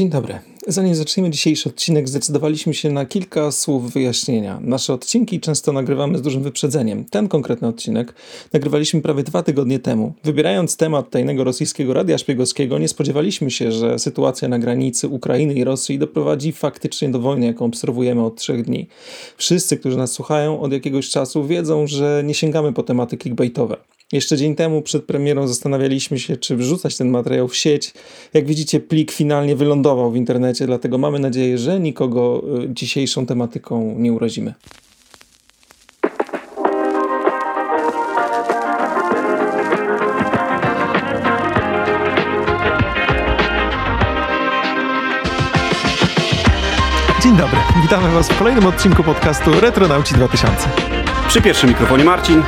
Dzień dobry. Zanim zaczniemy dzisiejszy odcinek, zdecydowaliśmy się na kilka słów wyjaśnienia. Nasze odcinki często nagrywamy z dużym wyprzedzeniem. Ten konkretny odcinek nagrywaliśmy prawie dwa tygodnie temu. Wybierając temat tajnego rosyjskiego radia szpiegowskiego, nie spodziewaliśmy się, że sytuacja na granicy Ukrainy i Rosji doprowadzi faktycznie do wojny, jaką obserwujemy od trzech dni. Wszyscy, którzy nas słuchają od jakiegoś czasu, wiedzą, że nie sięgamy po tematy clickbaitowe. Jeszcze dzień temu przed premierą zastanawialiśmy się, czy wrzucać ten materiał w sieć. Jak widzicie, plik finalnie wylądował w internecie, dlatego mamy nadzieję, że nikogo y, dzisiejszą tematyką nie urazimy. Dzień dobry, witamy Was w kolejnym odcinku podcastu Retronauci 2000. Przy pierwszym mikrofonie Marcin.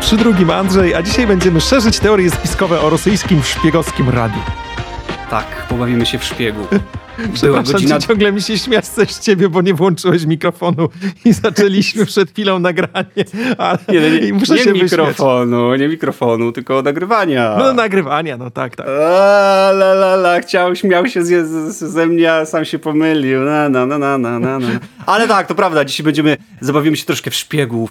Przy drugim Andrzej, a dzisiaj będziemy szerzyć teorie spiskowe o rosyjskim szpiegowskim radiu. Tak, pobawimy się w szpiegu. Była godzina... ciągle mi się śmiać z ciebie, bo nie włączyłeś mikrofonu i zaczęliśmy przed chwilą nagranie, ale Nie, nie, nie, muszę nie się wyśmiać. mikrofonu, nie mikrofonu, tylko nagrywania. No nagrywania, no tak, tak. A, la, la, la, chciał, śmiał się z, z, ze mnie, a sam się pomylił. Na, na, na, na, na, na. Ale tak, to prawda, dzisiaj będziemy, zabawimy się troszkę w szpiegów.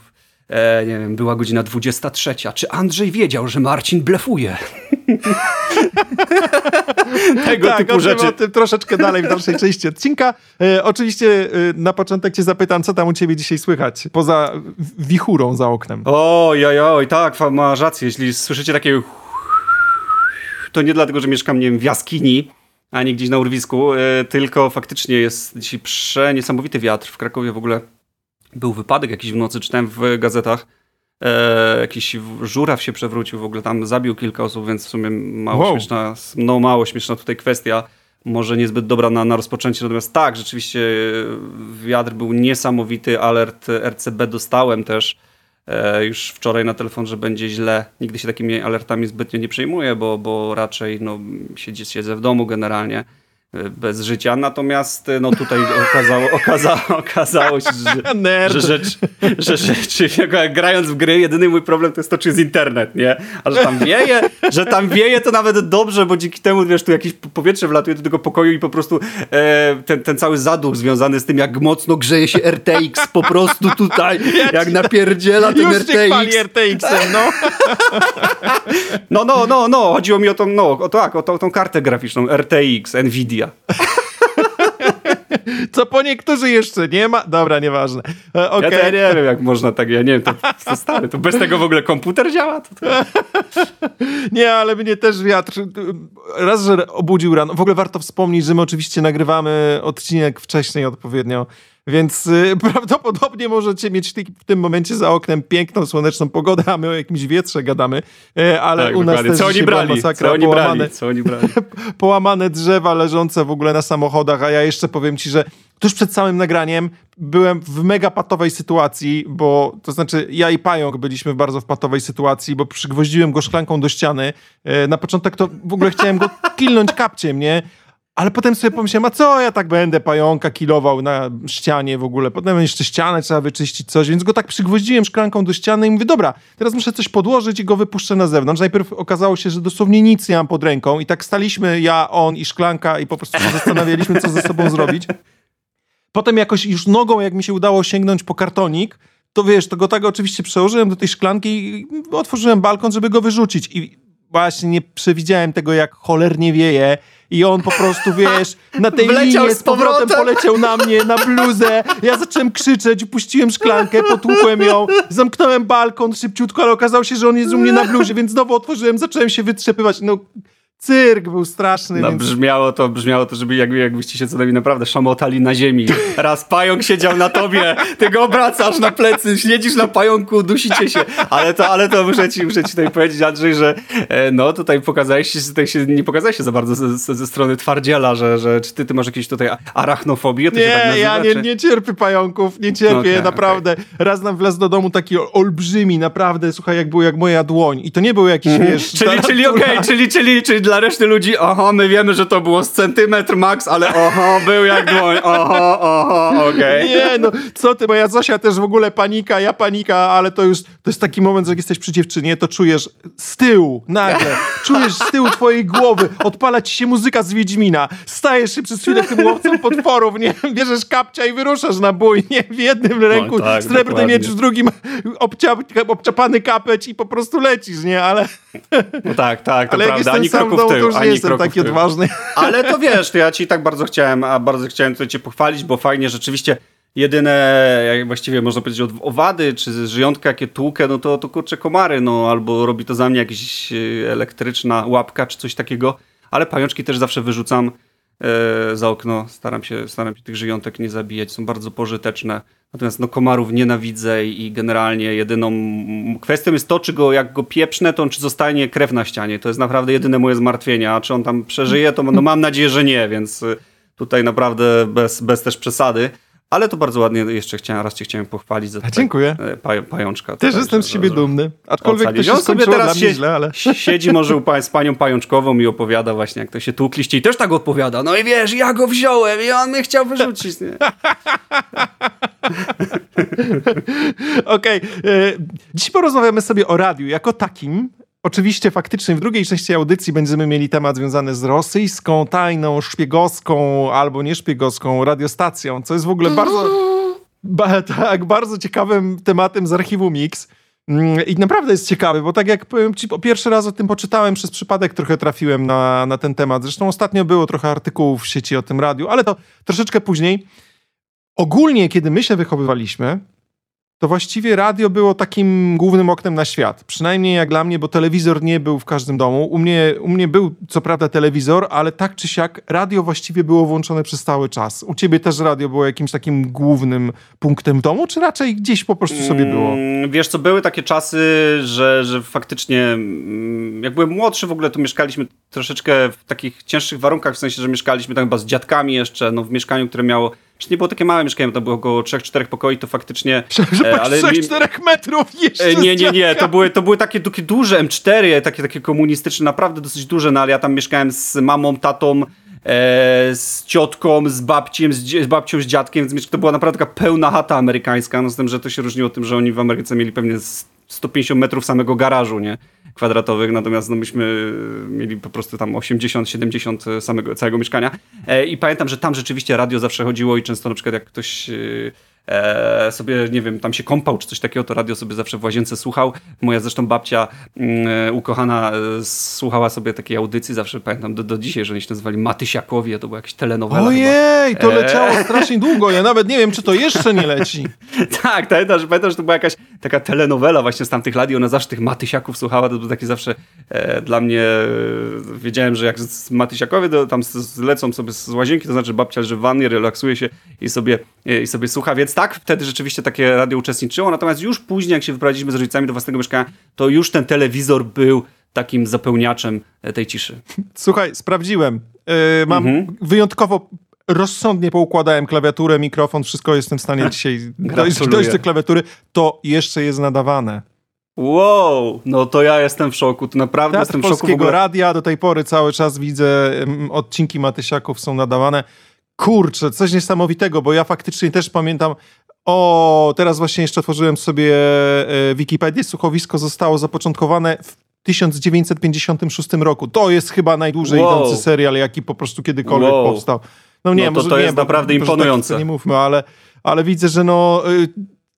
E, nie wiem, była godzina 23. Czy Andrzej wiedział, że Marcin blefuje? Tego tak, typu o tym, rzeczy. o tym troszeczkę dalej w dalszej części odcinka. E, oczywiście e, na początek cię zapytam, co tam u ciebie dzisiaj słychać, poza wichurą za oknem. Oj, oj, oj, tak, masz rację. Jeśli słyszycie takie to nie dlatego, że mieszkam, nie wiem, w jaskini, a nie gdzieś na urwisku, e, tylko faktycznie jest dzisiaj przeniesamowity wiatr. W Krakowie w ogóle był wypadek jakiś w nocy, czytałem w gazetach. E, jakiś żuraw się przewrócił, w ogóle tam zabił kilka osób, więc w sumie mało Wow. śmieszna, no mało śmieszna tutaj kwestia. Może niezbyt dobra na, na rozpoczęcie, natomiast tak, rzeczywiście e, wiatr był niesamowity, alert RCB dostałem też e, już wczoraj na telefon, że będzie źle. Nigdy się takimi alertami zbytnio nie przejmuję, bo, bo raczej no, siedzi, siedzę w domu generalnie bez życia. Natomiast e, no tutaj okazało, okazało, okazało się, że, że, rzecz, że rzeczy, jak grając w gry, jedyny mój problem to jest to, czy jest internet, nie? A że tam wieje, że tam wieje, to nawet dobrze, bo dzięki temu, wiesz, tu jakieś powietrze wlatuje do tego pokoju i po prostu e, ten, ten cały zaduch związany z tym, jak mocno grzeje się RTX po prostu tutaj, jak napierdziela ten Już RTX. RTX-em, no. No, no, no, no, chodziło mi o tą, no, o tak, o tą, tą kartę graficzną, RTX, Nvidia. Co po niektórzy jeszcze nie ma. Dobra, nieważne. E, Ja, ja nie wiem, jak można tak, ja nie wiem, to, to stary, to bez tego w ogóle komputer działa? To, to... Nie, ale mnie też wiatr raz, że obudził rano. W ogóle warto wspomnieć, że my oczywiście nagrywamy odcinek wcześniej odpowiednio, więc y, prawdopodobnie możecie mieć w, tym momencie za oknem piękną, słoneczną pogodę, a my o jakimś wietrze gadamy, e, ale Tak, u nas dokładnie. też co oni brali, masakra, co oni połamane, brali, co oni brali. połamane drzewa leżące w ogóle na samochodach, a ja jeszcze powiem ci, że tuż przed samym nagraniem byłem w mega patowej sytuacji, bo to znaczy ja i Pająk byliśmy w bardzo w patowej sytuacji, bo przygwoździłem go szklanką do ściany. E, Na początek to w ogóle chciałem go kilnąć kapciem, nie? Ale potem sobie pomyślałem, a co ja tak będę pająka kilował na ścianie w ogóle. Potem jeszcze ścianę trzeba wyczyścić coś, więc go tak przygwoździłem szklanką do ściany i mówię, dobra, teraz muszę coś podłożyć i go wypuszczę na zewnątrz. Najpierw okazało się, że dosłownie nic nie mam pod ręką i tak staliśmy ja, on i szklanka i po prostu się zastanawialiśmy, co ze sobą zrobić. Potem jakoś już nogą, jak mi się udało sięgnąć po kartonik, to wiesz, to go tak oczywiście przełożyłem do tej szklanki i otworzyłem balkon, żeby go wyrzucić. I właśnie nie przewidziałem tego, jak cholernie wieje. I on po prostu, wiesz, na tej Wleciał linie z powrotem powrotem. poleciał na mnie, na bluzę. Ja zacząłem krzyczeć, puściłem szklankę, potłukłem ją, zamknąłem balkon szybciutko, ale okazało się, że on jest u mnie na bluzie, więc znowu otworzyłem, zacząłem się wytrzepywać. No, cyrk był straszny, No, więc... brzmiało to, brzmiało to, żeby jakby, jakbyście się co najmniej naprawdę szamotali na ziemi. Raz pająk siedział na tobie, ty go obracasz na plecy, siedzisz na pająku, dusicie się. Ale to, ale to muszę ci, muszę ci tutaj powiedzieć, Andrzej, że e, no tutaj pokazałeś się, tutaj się, nie pokazałeś się za bardzo ze, ze, strony twardziela, że, że czy ty, ty masz jakieś tutaj arachnofobię? Tak Nie, nazywa, ja nie, nie cierpię pająków, nie cierpię, Okej, naprawdę. Raz nam wlazł do domu taki olbrzymi, naprawdę, słuchaj, jak był jak moja dłoń. I to nie był jakiś, wiesz... Czyli, czyli okej, czyli, czyli, czyli dla reszty ludzi, oho, my wiemy, że to było z centymetr max, ale oho, był jak dłoń, oho, oho, okej. Okay. Nie, no co ty, moja Zosia też w ogóle panika, ja panika, ale to już, to jest taki moment, że jak jesteś przy dziewczynie, to czujesz z tyłu, nagle, czujesz z tyłu twojej głowy, odpala ci się muzyka z Wiedźmina, stajesz się przez chwilę tym łowcą potworów, nie, bierzesz kapcia i wyruszasz na bój, nie, w jednym ręku no, tak, srebrny miecz, w drugim obcia, obczapany kapeć i po prostu lecisz, nie, ale... No tak, tak, to ale prawda, ani kroku w tył, to już nie jestem taki odważny. Ale to wiesz, to ja ci tak bardzo chciałem, a bardzo chciałem tutaj cię pochwalić, bo fajnie rzeczywiście jedyne, jak właściwie można powiedzieć, owady czy żyjątka, jakie tłukę, no to, to kurczę komary, no albo robi to za mnie jakaś e, elektryczna łapka czy coś takiego, ale pajączki też zawsze wyrzucam e, za okno, staram się, staram się tych żyjątek nie zabijać, są bardzo pożyteczne. Natomiast no, komarów nienawidzę i generalnie jedyną kwestią jest to, czy go, jak go pieprznę, to on czy zostanie krew na ścianie. To jest naprawdę jedyne moje zmartwienie, a czy on tam przeżyje, to no, mam nadzieję, że nie, więc y, tutaj naprawdę bez, bez też przesady. Ale to bardzo ładnie jeszcze chciałem, raz cię chciałem pochwalić za Dziękuję. E, pajączka. Też jestem z siebie dumny. Aczkolwiek to się sobie teraz się, źle, ale... siedzi może u pań, z panią pajączkową i opowiada właśnie, jak to się tłukliście i też tak odpowiada. No i wiesz, ja go wziąłem i on mnie chciał wyrzucić. Okej. Okay. E, dziś porozmawiamy sobie o radiu jako takim, Oczywiście faktycznie w drugiej części audycji będziemy mieli temat związany z rosyjską, tajną, szpiegowską albo nieszpiegowską radiostacją, co jest w ogóle bardzo, ba, tak, bardzo ciekawym tematem z archiwum Mix. Mm, I naprawdę jest ciekawy, bo tak jak powiem ci, po pierwszy raz o tym poczytałem, przez przypadek trochę trafiłem na, na ten temat. Zresztą ostatnio było trochę artykułów w sieci o tym radiu, ale to troszeczkę później. Ogólnie, kiedy my się wychowywaliśmy, to właściwie radio było takim głównym oknem na świat. Przynajmniej jak dla mnie, bo telewizor nie był w każdym domu. U mnie, u mnie był co prawda telewizor, ale tak czy siak radio właściwie było włączone przez cały czas. U ciebie też radio było jakimś takim głównym punktem domu, czy raczej gdzieś po prostu sobie było? Mm, wiesz co, były takie czasy, że, że faktycznie mm, jak byłem młodszy w ogóle, to mieszkaliśmy troszeczkę w takich cięższych warunkach, w sensie, że mieszkaliśmy tam chyba z dziadkami jeszcze, no w mieszkaniu, które miało czy nie było takie małe mieszkanie, to było około 3-4 pokoi, to faktycznie... E, ale 3-4 metrów jeszcze e, Nie, nie, nie, to były, to były takie, takie duże M4, takie, takie komunistyczne, naprawdę dosyć duże, no ale ja tam mieszkałem z mamą, tatą, e, z ciotką, z babciem, z, z, babcią, z dziadkiem, więc to była naprawdę taka pełna chata amerykańska, no z tym, że to się różniło tym, że oni w Ameryce mieli pewnie 150 metrów samego garażu, nie? Kwadratowych, natomiast no, myśmy mieli po prostu tam 80-70 samego całego mieszkania. E, I pamiętam, że tam rzeczywiście radio zawsze chodziło i często na przykład jak ktoś e, e, sobie, nie wiem, tam się kąpał czy coś takiego, to radio sobie zawsze w łazience słuchał. Moja zresztą babcia mm, ukochana e, słuchała sobie takiej audycji, zawsze pamiętam do, do dzisiaj, że oni się nazywali Matysiakowie, to była jakaś telenowela Ojej, chyba. to leciało e... strasznie długo, ja nawet nie wiem, czy to jeszcze nie leci. tak, pamiętam że, pamiętam, że to była jakaś taka telenowela właśnie z tamtych lat i ona zawsze tych Matysiaków słuchała, to było takie zawsze e, dla mnie, e, wiedziałem, że jak z Matysiakowie to tam zlecą sobie z łazienki, to znaczy babcia leży w wannie, relaksuje się i sobie, e, i sobie słucha, więc tak, wtedy rzeczywiście takie radio uczestniczyło, natomiast już później, jak się wyprowadziliśmy z rodzicami do własnego mieszkania, to już ten telewizor był takim zapełniaczem e, tej ciszy. Słuchaj, sprawdziłem. Yy, mam mhm. wyjątkowo rozsądnie poukładałem klawiaturę, mikrofon, wszystko jestem w stanie dzisiaj dojść, dojść do klawiatury. To jeszcze jest nadawane. Wow, no to ja jestem w szoku, to naprawdę Teatr jestem w szoku. Polskiego radia do tej pory cały czas widzę, odcinki Matysiaków są nadawane. Kurczę, coś niesamowitego, bo ja faktycznie też pamiętam, o, teraz właśnie jeszcze otworzyłem sobie e, Wikipedię. Słuchowisko zostało zapoczątkowane w 1956 roku. To jest chyba najdłużej wow. idący serial, jaki po prostu kiedykolwiek wow. powstał. No nie, no to, może to nie, jest naprawdę bo, imponujące. Tak, nie mówmy, ale, ale widzę, że no y,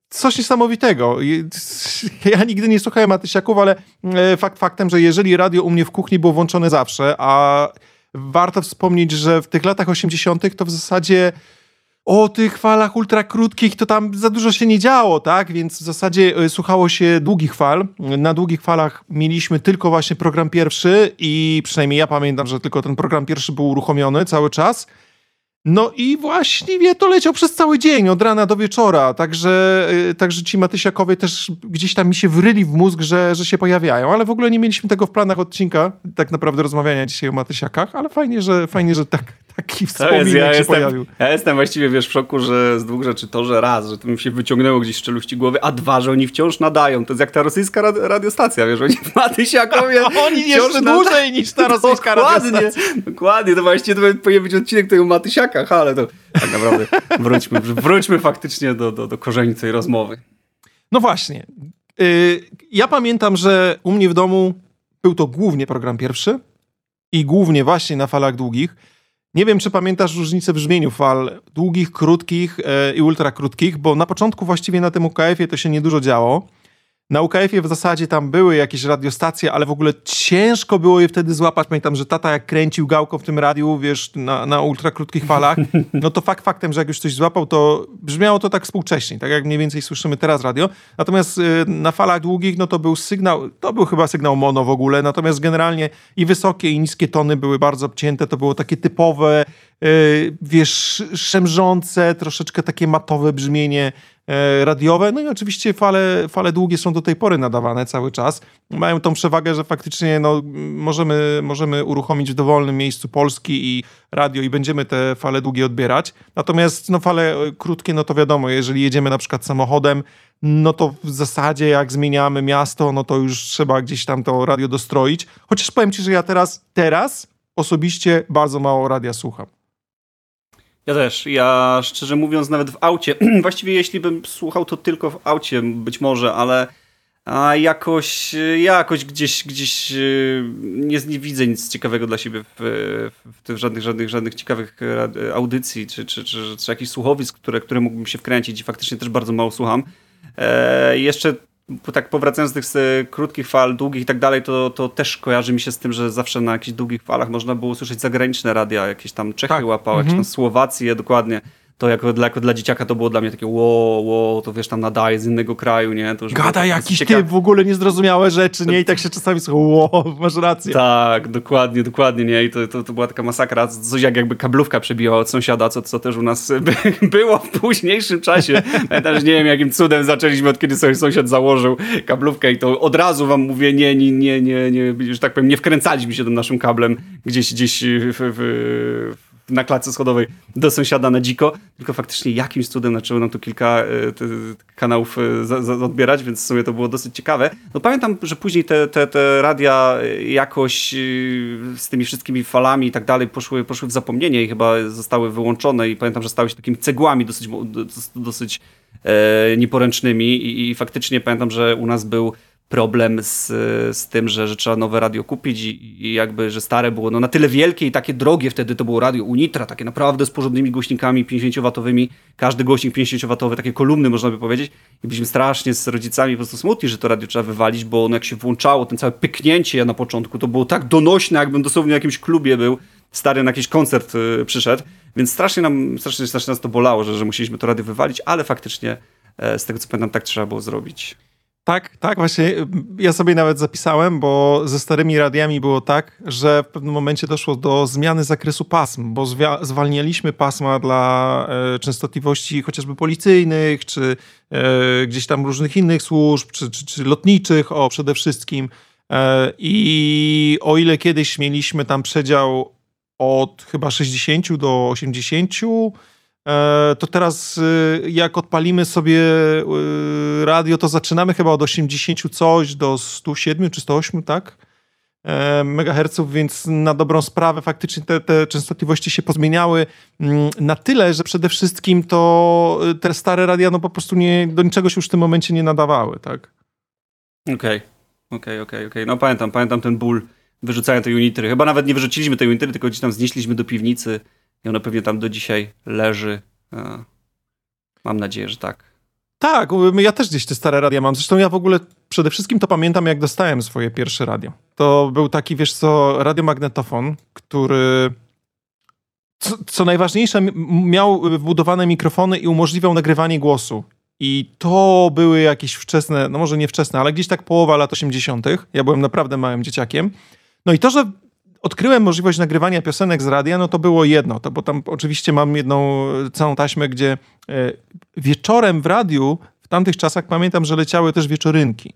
coś niesamowitego. Ja nigdy nie słuchałem Matysiaków, ale e, fakt faktem, że jeżeli radio u mnie w kuchni było włączone zawsze, a warto wspomnieć, że w tych latach 80. to w zasadzie o tych falach ultra krótkich to tam za dużo się nie działo, tak? Więc w zasadzie e, słuchało się długich fal. Na długich falach mieliśmy tylko właśnie program pierwszy i przynajmniej ja pamiętam, że tylko ten program pierwszy był uruchomiony cały czas. No i właściwie to leciał przez cały dzień, od rana do wieczora, także, y, także ci Matysiakowie też gdzieś tam mi się wryli w mózg, że, że się pojawiają, ale w ogóle nie mieliśmy tego w planach odcinka, tak naprawdę rozmawiania dzisiaj o Matysiakach, ale fajnie, że, fajnie, że tak, taki wspominek ja się jestem, pojawił. Ja jestem właściwie, wiesz, w szoku, że z dwóch rzeczy to, że raz, że to mi się wyciągnęło gdzieś z czeluści głowy, a dwa, że oni wciąż nadają. To jest jak ta rosyjska radiostacja, wiesz, oni w Matysiakowie Oni jeszcze dłużej niż ta rosyjska dokładnie, radiostacja. Dokładnie, to właściwie to powinien być odcinek tego Matysiaka, ale to tak naprawdę wróćmy, wróćmy faktycznie do, do, do korzeni tej rozmowy. No właśnie. Yy, ja pamiętam, że u mnie w domu był to głównie program pierwszy i głównie właśnie na falach długich. Nie wiem, czy pamiętasz różnicę w brzmieniu fal długich, krótkich yy, i ultrakrótkich, bo na początku właściwie na tym UKF-ie to się niedużo działo. Na UKF-ie w zasadzie tam były jakieś radiostacje, ale w ogóle ciężko było je wtedy złapać. Pamiętam, że tata jak kręcił gałką w tym radiu, wiesz, na, na ultrakrótkich falach, no to fakt faktem, że jak już coś złapał, to brzmiało to tak współcześnie, tak jak mniej więcej słyszymy teraz radio. Natomiast y, na falach długich, no to był sygnał, to był chyba sygnał mono w ogóle, natomiast generalnie i wysokie i niskie tony były bardzo obcięte, to było takie typowe, y, wiesz, szemrzące, troszeczkę takie matowe brzmienie radiowe. No i oczywiście fale, fale długie są do tej pory nadawane cały czas. Mają tą przewagę, że faktycznie no, możemy, możemy uruchomić w dowolnym miejscu Polski i radio i będziemy te fale długie odbierać. Natomiast no, fale e, krótkie, no to wiadomo, jeżeli jedziemy na przykład samochodem, no to w zasadzie jak zmieniamy miasto, no to już trzeba gdzieś tam to radio dostroić. Chociaż powiem ci, że ja teraz, teraz osobiście bardzo mało radia słucham. Ja też. Ja szczerze mówiąc, nawet w aucie, właściwie jeśli bym słuchał to tylko w aucie, być może, ale a jakoś, jakoś gdzieś, gdzieś y, nie, nie widzę nic ciekawego dla siebie w, w tych żadnych, żadnych, żadnych ciekawych audycji czy, czy, czy, czy jakichś słuchowisk, które, które mógłbym się wkręcić i faktycznie też bardzo mało słucham. E, jeszcze tak powracając do tych krótkich fal, długich i tak dalej, to, to też kojarzy mi się z tym, że zawsze na jakichś długich falach można było usłyszeć zagraniczne radia, jakieś tam Czechy tak. łapał, jakieś tam mhm. Słowacje, dokładnie to jako dla, jako dla dzieciaka to było dla mnie takie wow, wow, to wiesz, tam nadaje z innego kraju, nie? To już Gada jakiś ciekawe. typ, w ogóle niezrozumiałe rzeczy, nie? I tak się czasami słucha, wow, masz rację. Tak, dokładnie, dokładnie, nie? I to, to, to była taka masakra, coś jak jakby kablówka przebijała od sąsiada, co, co też u nas by, było w późniejszym czasie. Ja też nie wiem, jakim cudem zaczęliśmy, od kiedy sobie sąsiad założył kablówkę i to od razu wam mówię, nie, nie, nie, nie, nie, że tak powiem, nie wkręcaliśmy się tym naszym kablem gdzieś, gdzieś w, w, w na klatce schodowej do sąsiada na dziko, tylko faktycznie jakimś cudem zaczęło nam tu kilka e, kanałów e, odbierać, więc w sumie to było dosyć ciekawe. No pamiętam, że później te, te, te radia jakoś e, z tymi wszystkimi falami i tak dalej poszły, poszły w zapomnienie i chyba zostały wyłączone i pamiętam, że stały się takimi cegłami dosyć, dosyć e, nieporęcznymi i, i faktycznie pamiętam, że u nas był problem z, z tym, że, że trzeba nowe radio kupić i, i, jakby, że stare było no, na tyle wielkie i takie drogie wtedy to było radio Unitra, takie naprawdę z porządnymi głośnikami 50-watowymi, każdy głośnik 50-watowy, takie kolumny można by powiedzieć. I byliśmy strasznie z rodzicami po prostu smutni, że to radio trzeba wywalić, bo ono jak się włączało, ten całe pyknięcie na początku, to było tak donośne, jakbym dosłownie w jakimś klubie był, stary na jakiś koncert y, przyszedł, więc strasznie nam, strasznie, strasznie nas to bolało, że, że musieliśmy to radio wywalić, ale faktycznie e, z tego co pamiętam tak trzeba było zrobić. Tak, tak, właśnie ja sobie nawet zapisałem, bo ze starymi radiami było tak, że w pewnym momencie doszło do zmiany zakresu pasm, bo zwalnialiśmy pasma dla e, częstotliwości chociażby policyjnych, czy e, gdzieś tam różnych innych służb, czy, czy, czy lotniczych, o przede wszystkim. E, I o ile kiedyś mieliśmy tam przedział od chyba 60 do 80, E, to teraz y, jak odpalimy sobie y, radio, to zaczynamy chyba od 80 coś do 107 czy 108, tak? E, megaherców, więc na dobrą sprawę faktycznie te, te częstotliwości się pozmieniały mm, na tyle, że przede wszystkim to y, te stare radia no po prostu nie, do niczego się już w tym momencie nie nadawały, tak? Okej, okej, okej, okej. No pamiętam, pamiętam ten ból wyrzucania tej unitry. Chyba nawet nie wyrzuciliśmy tej unitry, tylko gdzieś tam znieśliśmy do piwnicy i ona pewnie tam do dzisiaj leży. Mam nadzieję, że tak. Tak, ja też gdzieś te stare radia mam. Zresztą ja w ogóle przede wszystkim to pamiętam, jak dostałem swoje pierwsze radio. To był taki, wiesz co, radiomagnetofon, który co, co najważniejsze, miał wbudowane mikrofony i umożliwiał nagrywanie głosu. I to były jakieś wczesne, no może nie wczesne, ale gdzieś tak połowa lat 80. Ja byłem naprawdę małym dzieciakiem. No i to, że odkryłem możliwość nagrywania piosenek z radia, no to było jedno, to bo tam oczywiście mam jedną całą taśmę, gdzie e, wieczorem w radiu w tamtych czasach pamiętam, że leciały też wieczorynki.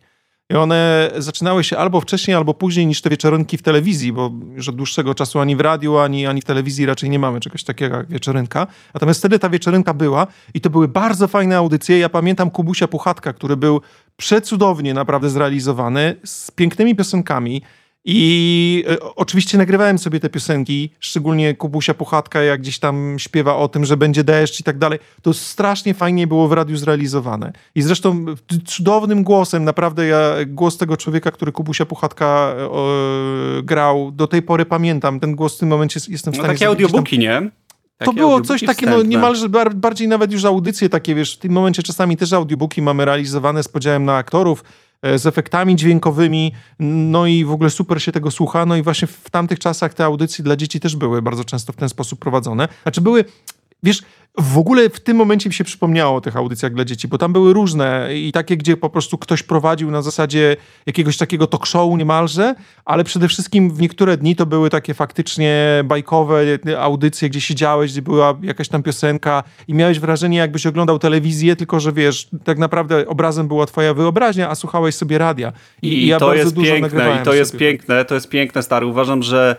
I one zaczynały się albo wcześniej, albo później niż te wieczorynki w telewizji, bo już od dłuższego czasu ani w radiu, ani, ani w telewizji raczej nie mamy czegoś takiego jak wieczorynka. Natomiast wtedy ta wieczorynka była i to były bardzo fajne audycje. Ja pamiętam Kubusia Puchatka, który był przecudownie naprawdę zrealizowany, z pięknymi piosenkami. I e, oczywiście nagrywałem sobie te piosenki, szczególnie Kubusia Puchatka, jak gdzieś tam śpiewa o tym, że będzie deszcz i tak dalej. To strasznie fajnie było w radiu zrealizowane. I zresztą cudownym głosem, naprawdę ja głos tego człowieka, który Kubusia Puchatka e, grał, do tej pory pamiętam. Ten głos w tym momencie jestem w no stanie... No takie audiobooki, tam... nie? to było coś takiego, no, niemalże bardziej nawet już audycje takie, wiesz, w tym momencie czasami też audiobooki mamy realizowane z podziałem na aktorów, z efektami dźwiękowymi, no i w ogóle super się tego słucha. No i właśnie w tamtych czasach te audycje dla dzieci też były bardzo często w ten sposób prowadzone. Znaczy były, wiesz, w ogóle w tym momencie mi się przypomniało o tych audycjach dla dzieci, bo tam były różne i takie, gdzie po prostu ktoś prowadził na zasadzie jakiegoś takiego talk show niemalże, ale przede wszystkim w niektóre dni to były takie faktycznie bajkowe audycje, gdzie siedziałeś, gdzie była jakaś tam piosenka i miałeś wrażenie, jakbyś oglądał telewizję, tylko że wiesz, tak naprawdę obrazem była twoja wyobraźnia, a słuchałeś sobie radia. I, I ja to jest piękne, i to jest sobie. piękne, to jest piękne, stary. Uważam, że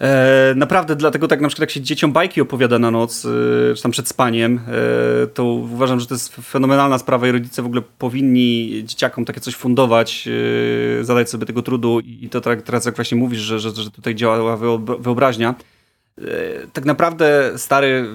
E, naprawdę, dlatego tak na przykład jak się dzieciom bajki opowiada na noc, e, czy tam przed spaniem, e, to uważam, że to jest fenomenalna sprawa i rodzice w ogóle powinni dzieciakom takie coś fundować, e, zadać sobie tego trudu i to tak, teraz jak właśnie mówisz, że, że, że tutaj działa wyobraźnia. E, tak naprawdę, stary,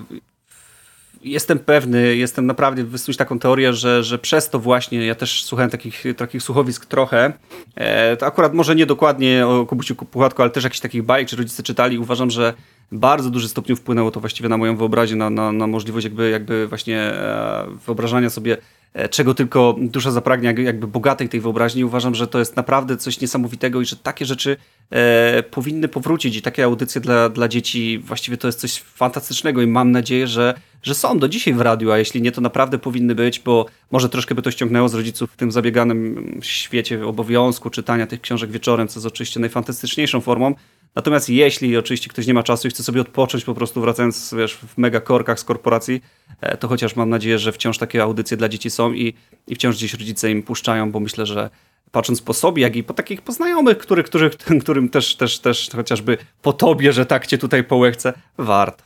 jestem pewny, jestem naprawdę wysnuć taką teorię, że, że przez to właśnie, ja też słuchałem takich, takich słuchowisk trochę, e, to akurat może nie dokładnie o Kubusiu Puchatku, ale też jakichś takich bajek, czy rodzice czytali, uważam, że bardzo duży stopniu wpłynęło to właściwie na moją wyobraźnię, na, na, na możliwość jakby, jakby właśnie e, wyobrażania sobie E, czego tylko dusza zapragnie, jakby bogatej tej wyobraźni. Uważam, że to jest naprawdę coś niesamowitego i że takie rzeczy e, powinny powrócić i takie audycje dla, dla dzieci właściwie to jest coś fantastycznego i mam nadzieję, że, że są do dzisiaj w radiu, a jeśli nie, to naprawdę powinny być, bo może troszkę by to ściągnęło z rodziców w tym zabieganym świecie obowiązku czytania tych książek wieczorem, co jest oczywiście najfantastyczniejszą formą, Natomiast jeśli oczywiście ktoś nie ma czasu i chce sobie odpocząć po prostu wracając wiesz, w mega korkach z korporacji, e, to chociaż mam nadzieję, że wciąż takie audycje dla dzieci są i, i wciąż gdzieś rodzice im puszczają, bo myślę, że patrząc po sobie, jak i po takich poznajomych, który, który, którym też, też, też chociażby po tobie, że tak cię tutaj połechce, warto.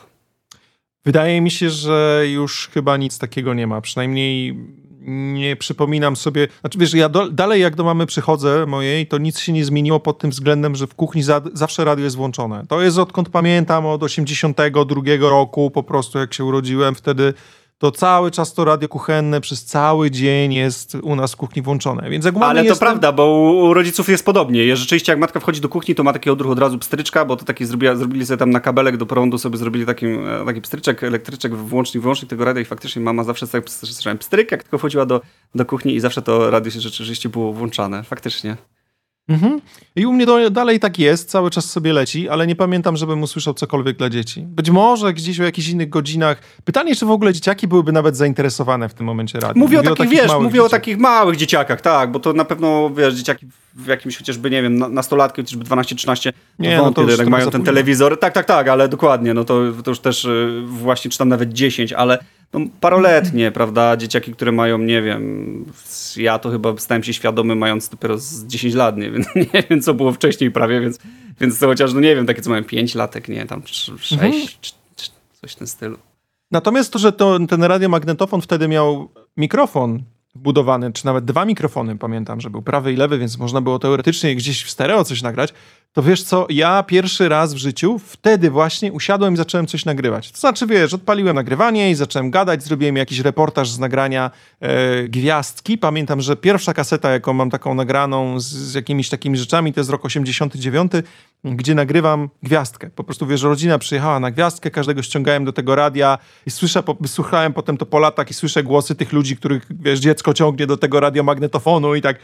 Wydaje mi się, że już chyba nic takiego nie ma. Przynajmniej nie przypominam sobie, znaczy wiesz, ja do, dalej jak do mamy przychodzę mojej, to nic się nie zmieniło pod tym względem, że w kuchni za, zawsze radio jest włączone. To jest odkąd pamiętam, od 82 roku po prostu, jak się urodziłem, wtedy to cały czas to radio kuchenne przez cały dzień jest u nas w kuchni włączone. Więc jak Ale to prawda, bo u rodziców jest podobnie. Jest rzeczywiście jak matka wchodzi do kuchni, to ma taki odruch od razu pstryczka, bo to taki zrobili, zrobili sobie tam na kabelek do prądu, sobie zrobili taki, e, taki pstryczek, elektryczek, włącznik, wyłącznik tego radia i faktycznie mama zawsze sobie pstryk, jak tylko wchodziła do, do kuchni i zawsze to radio się rzeczywiście było włączane. Faktycznie. Mhm. I u mnie to dalej tak jest, cały czas sobie leci, ale nie pamiętam, żebym usłyszał cokolwiek dla dzieci. Być może gdzieś o jakichś innych godzinach. Pytanie, czy w ogóle dzieciaki byłyby nawet zainteresowane w tym momencie radiem. Mówię, mówię o takich, wiesz, mówię o takich małych dzieciakach, tak, bo to na pewno, wiesz, dzieciaki w jakimś chociażby, nie wiem, nastolatki, chociażby 12-13, nie, no to jednak mają ten telewizor. Tak, tak, tak, ale dokładnie, no to, to już też y, właśnie, czy tam nawet 10, ale no, paroletnie, prawda? Dzieciaki, które mają, nie wiem, ja to chyba stałem się świadomy mając dopiero z 10 lat, nie wiem, nie wiem co było wcześniej prawie, więc, więc to chociaż, no nie wiem, takie co mają 5 latek, nie, tam 6, mhm. coś w tym stylu. Natomiast to, że to, ten radiomagnetofon wtedy miał mikrofon wbudowany, czy nawet dwa mikrofony, pamiętam, że był prawy i lewy, więc można było teoretycznie gdzieś w stereo coś nagrać, to wiesz co, ja pierwszy raz w życiu wtedy właśnie usiadłem i zacząłem coś nagrywać. To znaczy, wiesz, odpaliłem nagrywanie i zacząłem gadać, zrobiłem jakiś reportaż z nagrania e, Gwiazdki. Pamiętam, że pierwsza kaseta, jaką mam taką nagraną z, z, jakimiś takimi rzeczami, to jest rok 89, gdzie nagrywam Gwiazdkę. Po prostu, wiesz, rodzina przyjechała na Gwiazdkę, każdego ściągałem do tego radia i słyszę, po, słuchałem potem to po latach i słyszę głosy tych ludzi, których, wiesz, dziecko ciągnie do tego radiomagnetofonu i tak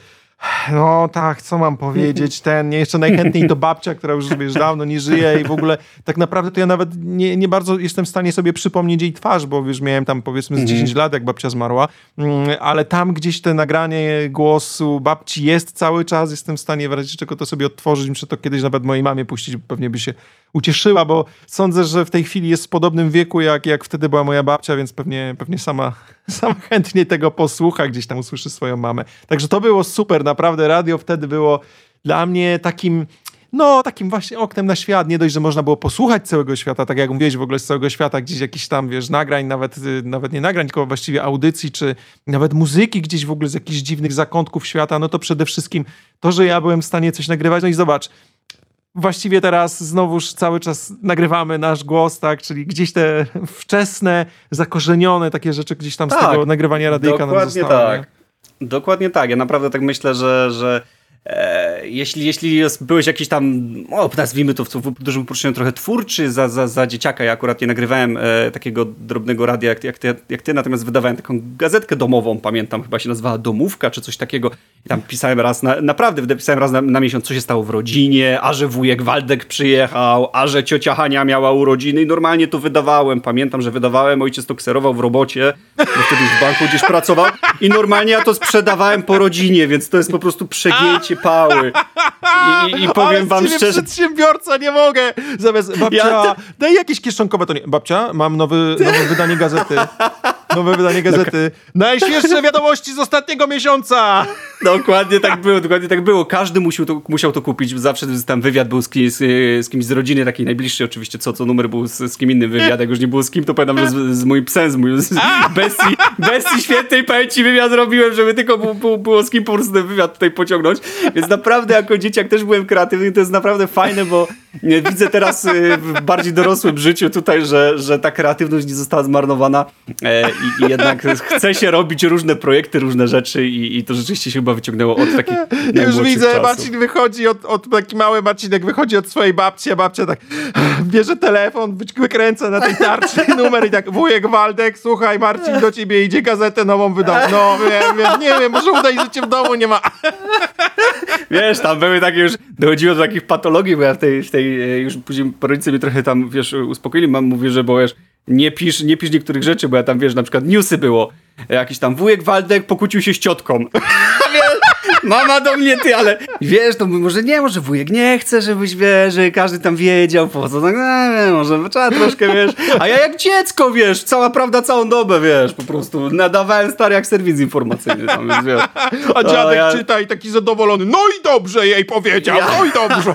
no tak, co mam powiedzieć, ten, nie, jeszcze najchętniej to babcia, która już wiesz, dawno nie żyje i w ogóle tak naprawdę to ja nawet nie, nie bardzo jestem w stanie sobie przypomnieć jej twarz, bo wiesz, miałem tam powiedzmy z 10 mhm. lat, jak babcia zmarła, mm, ale tam gdzieś te nagranie głosu babci jest cały czas, jestem w stanie w razie czego to sobie odtworzyć, muszę to kiedyś nawet mojej mamie puścić, pewnie by się ucieszyła, bo sądzę, że w tej chwili jest w podobnym wieku, jak, jak wtedy była moja babcia, więc pewnie, pewnie sama, sama chętnie tego posłucha, gdzieś tam usłyszy swoją mamę. Także to było super, naprawdę radio wtedy było dla mnie takim no, takim właśnie oknem na świat. Nie dość, że można było posłuchać całego świata, tak jak mówiłeś w ogóle z całego świata, gdzieś jakiś tam, wiesz, nagrań, nawet, y, nawet nie nagrań, tylko właściwie audycji, czy nawet muzyki gdzieś w ogóle z jakichś dziwnych zakątków świata, no to przede wszystkim to, że ja byłem w stanie coś nagrywać. No i zobacz, właściwie teraz znowuż cały czas nagrywamy nasz głos, tak, czyli gdzieś te wczesne, zakorzenione takie rzeczy gdzieś tam tak, z tego nagrywania radyjka nam zostały. Tak. Nie? Dokładnie tak. Ja naprawdę tak myślę, że, że E, jeśli, jeśli byłeś jakiś tam, o, nazwijmy to w, w dużym uproszczeniu trochę twórczy za, za, za dzieciaka, ja akurat nie nagrywałem e, takiego drobnego radia jak, jak, ty, jak ty, natomiast wydawałem taką gazetkę domową, pamiętam, chyba się nazywała Domówka czy coś takiego. I tam pisałem raz, na, naprawdę pisałem raz na, na miesiąc, co się stało w rodzinie, a że wujek Waldek przyjechał, a że ciocia Hania miała urodziny i normalnie to wydawałem, pamiętam, że wydawałem, ojciec to kserował w robocie, bo wtedy w banku gdzieś pracował i normalnie ja to sprzedawałem po rodzinie, więc to jest po prostu przegięcie pały. I, i powiem Ale wam szczerze... przedsiębiorca, nie mogę! Zamiast babcia, ja... daj jakieś kieszonkowe, to nie. Babcia, mam nowy, nowe wydanie gazety. Nowe wydanie gazety. Najświeższe wiadomości z ostatniego miesiąca! Dokładnie tak było, dokładnie tak było. Każdy musiał to, musiał to kupić. Zawsze tam wywiad był z, kim, z, z kimś z rodziny, takiej najbliższej oczywiście, co, co numer był z, z kim innym wywiad. Jak już nie było z kim, to pamiętam, że z, z moim psem, z moim z bestii, bestii świętej pamięci wywiad robiłem, żeby tylko było, było, było z kim po prostu ten wywiad tutaj pociągnąć. Więc naprawdę jako dzieciak też byłem kreatywny to jest naprawdę fajne, bo widzę teraz y, w bardziej dorosłym życiu tutaj, że, że ta kreatywność nie została zmarnowana e, i, i jednak chce się robić różne projekty, różne rzeczy i, i to rzeczywiście się chyba wyciągnęło od takich Już widzę, czasów. Marcin wychodzi od, od, taki mały Marcinek wychodzi od swojej babci, a babcia tak bierze telefon, wykręca na tej tarczy numer i tak wujek Waldek, słuchaj Marcin, do ciebie idzie gazetę nową wydał. No wiem, wiem, nie wiem, może udaj, że cię w domu nie ma. Wiesz, tam były takie już, dochodziło do takich patologii, bo ja w tej, w tej e, już później rodzice mnie trochę tam, wiesz, uspokoili, mam mówię, że bo wiesz, nie pisz, nie pisz niektórych rzeczy, bo ja tam, wiesz, na przykład newsy było, jakiś tam wujek Waldek pokłócił się z ciotką. Mama do mnie, ty, ale wiesz, to może nie, może wujek nie chce, żebyś, wiesz, że każdy tam wiedział, po co, tak, no, może trzeba troszkę, wiesz, a ja jak dziecko, wiesz, cała prawda całą dobę, wiesz, po prostu nadawałem stary jak serwis informacyjny tam, więc, wiesz. A dziadek ja... czyta i taki zadowolony, no i dobrze jej powiedział, ja... no i dobrze.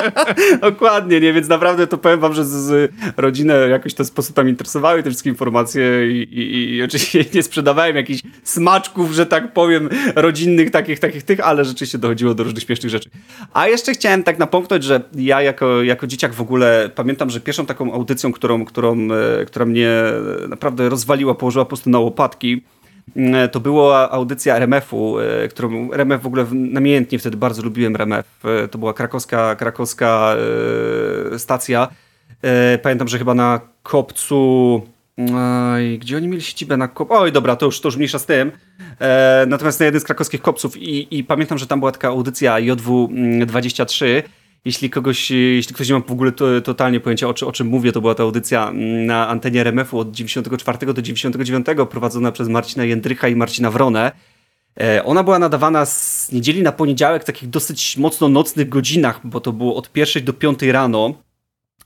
Dokładnie, nie, więc naprawdę to powiem wam, że z, z rodzinę jakoś to sposób tam interesowały te wszystkie informacje i, i, i oczywiście nie sprzedawałem jakichś smaczków, że tak powiem, rodzinnych takich, takich tych, ale rzeczywiście dochodziło do różnych śmiesznych rzeczy. A jeszcze chciałem tak napomknąć, że ja jako, jako dzieciak w ogóle pamiętam, że pierwszą taką audycją, którą, którą, e, która mnie naprawdę rozwaliła, położyła po prostu na łopatki, e, to była audycja RMF-u, e, którą RMF w ogóle namiętnie wtedy bardzo lubiłem RMF. To była krakowska, krakowska stacja. Pamiętam, że chyba na kopcu Oj, gdzie oni mieli siedzibę na kop... Oj, dobra, to już, to już mniejsza z tym. E, natomiast na jeden z krakowskich kopców i, i pamiętam, że tam była taka audycja JW23. Jeśli kogoś, jeśli ktoś nie ma w ogóle to, totalnie pojęcia o, o czym mówię, to była ta audycja mm, na antenie RMF-u od 94 do 99 prowadzona przez Marcina Jędrycha i Marcina Wronę. E, ona była nadawana z niedzieli na poniedziałek w takich dosyć mocno nocnych godzinach, bo to było od pierwszej do piątej rano.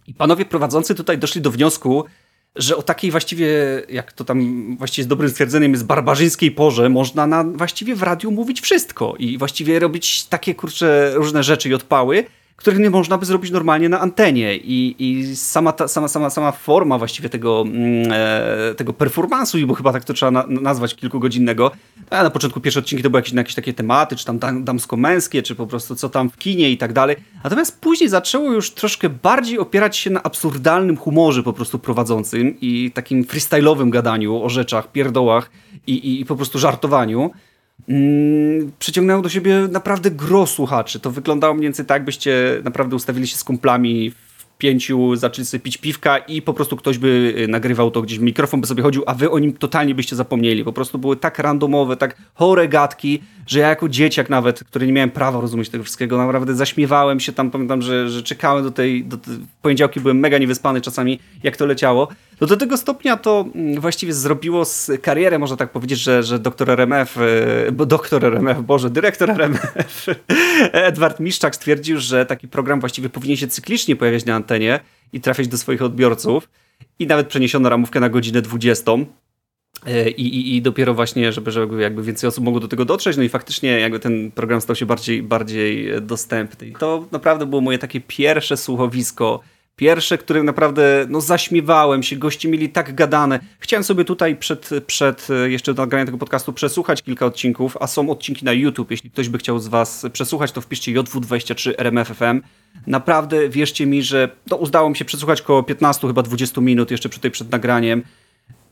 I panowie prowadzący tutaj doszli do wniosku, że o takiej właściwie, jak to tam właściwie z dobrym stwierdzeniem jest barbarzyńskiej porze, można na, właściwie w radiu mówić wszystko i właściwie robić takie kurcze różne rzeczy i odpały, których nie można by zrobić normalnie na antenie. I, i sama, ta, sama, sama, sama forma właściwie tego, mm, e, tego performansu, bo chyba tak to trzeba na, nazwać kilkugodzinnego, a na początku pierwsze odcinki to były jakieś, jakieś takie tematy, czy tam damsko-męskie, czy po prostu co tam w kinie i tak dalej, natomiast później zaczęło już troszkę bardziej opierać się na absurdalnym humorze po prostu prowadzącym i takim freestyle'owym gadaniu o rzeczach, pierdołach i, i, i po prostu żartowaniu mm, przyciągnęło do siebie naprawdę gro słuchaczy. To wyglądało mniej więcej tak, byście naprawdę ustawili się z kumplami w pięciu, zaczęli sobie pić piwka i po prostu ktoś by y, nagrywał to gdzieś, mikrofon by sobie chodził, a wy o nim totalnie byście zapomnieli. Po prostu były tak randomowe, tak chore gadki, że ja jako dzieciak nawet, który nie miałem prawa rozumieć tego wszystkiego, naprawdę zaśmiewałem się tam, pamiętam, że, że czekałem do tej, do tej poniedziałki byłem mega niewyspany czasami, jak to leciało. No do tego stopnia to mm, właściwie zrobiło z karierę, można tak powiedzieć, że, że doktor RMF, e, bo doktor RMF, Boże, dyrektor RMF, Edward Miszczak stwierdził, że taki program właściwie powinien się cyklicznie pojawiać na antenie i trafiać do swoich odbiorców. I nawet przeniesiono ramówkę na godzinę 20. E, I, i, I dopiero właśnie, żeby, żeby jakby więcej osób mogło do tego dotrzeć, no i faktycznie jakby ten program stał się bardziej, bardziej dostępny. I to naprawdę było moje takie pierwsze słuchowisko, pierwsze, którym naprawdę no, zaśmiewałem się, goście mieli tak gadane. Chciałem sobie tutaj przed, przed jeszcze nagraniem tego podcastu przesłuchać kilka odcinków, a są odcinki na YouTube. Jeśli ktoś by chciał z was przesłuchać, to wpiszcie JW23 RMFFM. Naprawdę wierzcie mi, że no, udało mi się przesłuchać około 15, chyba 20 minut jeszcze tej przed nagraniem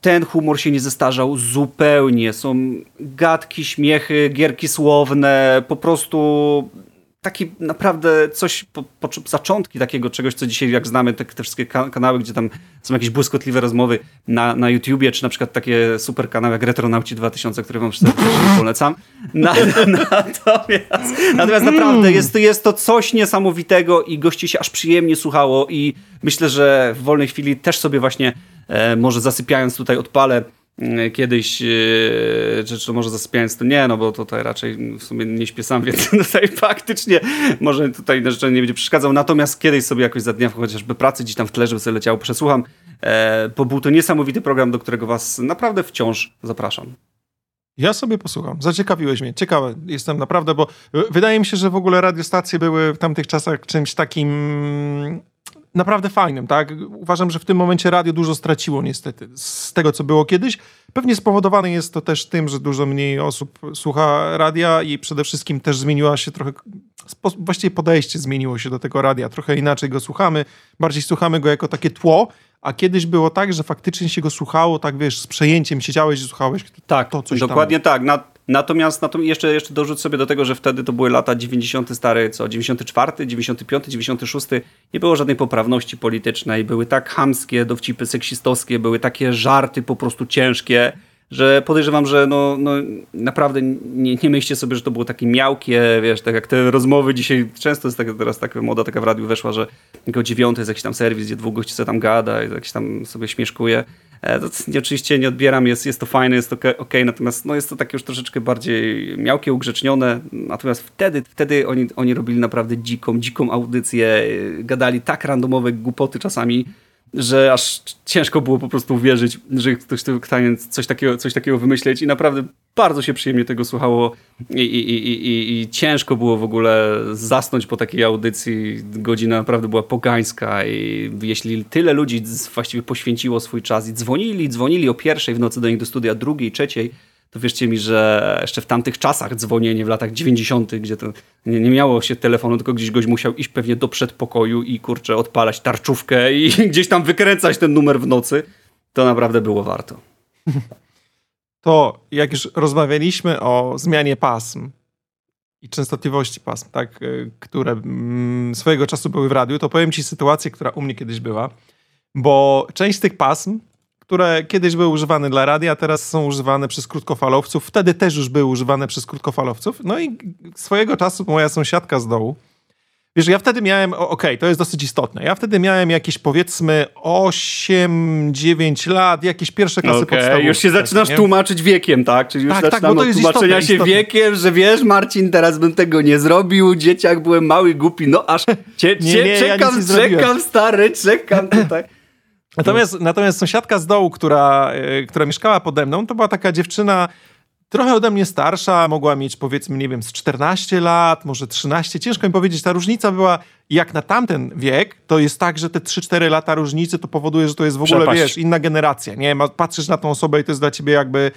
ten humor się nie zestarzał zupełnie. Są gadki, śmiechy, gierki słowne, po prostu taki naprawdę coś, po, po, zaczątki takiego czegoś, co dzisiaj jak znamy te, te wszystkie kanały, gdzie tam są jakieś błyskotliwe rozmowy na, na YouTubie, czy na przykład takie super kanały jak Retronauci 2000, które wam serdecznie polecam. Na, natomiast, natomiast naprawdę jest to, jest to coś niesamowitego i gości się aż przyjemnie słuchało i myślę, że w wolnej chwili też sobie właśnie e, może zasypiając tutaj odpalę kiedyś, e, czy, czy może zasypiając, to nie, no bo tutaj raczej w sumie nie śpię sam, więc tutaj faktycznie może tutaj na rzeczy nie będzie przeszkadzał. Natomiast kiedyś sobie jakoś za dnia chociażby pracy gdzieś tam w tle, żeby sobie leciało, przesłucham, e, bo był to niesamowity program, do którego was naprawdę wciąż zapraszam. Ja sobie posłucham. Zaciekawiłeś mnie. Ciekawe jestem naprawdę, bo wydaje mi się, że w ogóle radiostacje były w tamtych czasach czymś takim naprawdę fajnym, tak? Uważam, że w tym momencie radio dużo straciło niestety z tego, co było kiedyś. Pewnie spowodowane jest to też tym, że dużo mniej osób słucha radia i przede wszystkim też zmieniła się trochę, właściwie podejście zmieniło się do tego radia. Trochę inaczej go słuchamy, bardziej słuchamy go jako takie tło, a kiedyś było tak, że faktycznie się go słuchało, tak wiesz, z przejęciem siedziałeś i słuchałeś tak, to coś dokładnie tam. tak. Na, natomiast, natomiast jeszcze, jeszcze dorzuć sobie do tego, że wtedy to były lata 90 stary, co, 94, 95, 96, nie było żadnej poprawności politycznej, były tak hamskie dowcipy seksistowskie, były takie żarty po prostu ciężkie, że podejrzewam, że no, no naprawdę nie, nie myślcie sobie, że to było takie miałkie, wiesz, tak jak te rozmowy dzisiaj, często jest tak, teraz taka moda taka w radiu weszła, że jako dziewiąty jest jakiś tam serwis, gdzie dwóch gości co tam gada i jakiś tam sobie śmieszkuje. E, to nie, oczywiście nie odbieram, jest, jest to fajne, jest to ok, okay natomiast no, jest to takie już troszeczkę bardziej miałkie, ugrzecznione, natomiast wtedy, wtedy oni, oni robili naprawdę dziką, dziką audycję, gadali tak randomowe głupoty czasami, że aż ciężko było po prostu uwierzyć, że ktoś coś takiego, coś takiego wymyśleć i naprawdę bardzo się przyjemnie tego słuchało i, i, i, i, i ciężko było w ogóle zasnąć po takiej audycji. Godzina naprawdę była pogańska i jeśli tyle ludzi właściwie poświęciło swój czas i dzwonili, dzwonili o pierwszej w nocy do nich do studia, drugiej, trzeciej, to wierzcie mi, że jeszcze w tamtych czasach dzwonienie w latach 90., gdzie to nie, nie miało się telefonu, tylko gdzieś goś musiał iść pewnie do przedpokoju i kurczę, odpalać tarczówkę i gdzieś tam wykręcać ten numer w nocy, to naprawdę było warto. To jak już rozmawialiśmy o zmianie pasm i częstotliwości pasm, tak, y, które mm, swojego czasu były w radiu, to powiem ci sytuację, która u mnie kiedyś była, bo część z tych pasm które kiedyś były używane dla radia, a teraz są używane przez krótkofalowców. Wtedy też już były używane przez krótkofalowców. No i swojego czasu moja sąsiadka z dołu, Wiesz, ja wtedy miałem, okej, okay, to jest dosyć istotne, ja wtedy miałem jakieś powiedzmy 8-9 lat, jakieś pierwsze klasy okay, podstawowe. już się zaczynasz nie? tłumaczyć wiekiem, tak? Czyli już tak, tak, bo to jest tłumaczenia istotne, się istotne. wiekiem, że wiesz Marcin, teraz bym tego nie zrobił, dzieciak byłem mały, głupi, no aż cie, nie, nie, czekam, ja czekam stary, czekam tutaj. Natomiast, natomiast sąsiadka z dołu, która, e, która mieszkała pode mną, to była taka dziewczyna trochę ode mnie starsza, mogła mieć powiedzmy, nie wiem, z 14 lat, może 13, ciężko mi powiedzieć. Ta różnica była, jak na tamten wiek, to jest tak, że te 3-4 lata różnicy to powoduje, że to jest w ogóle, Przepaść. wiesz, inna generacja, nie? Patrzysz na tą osobę i to jest dla ciebie jakby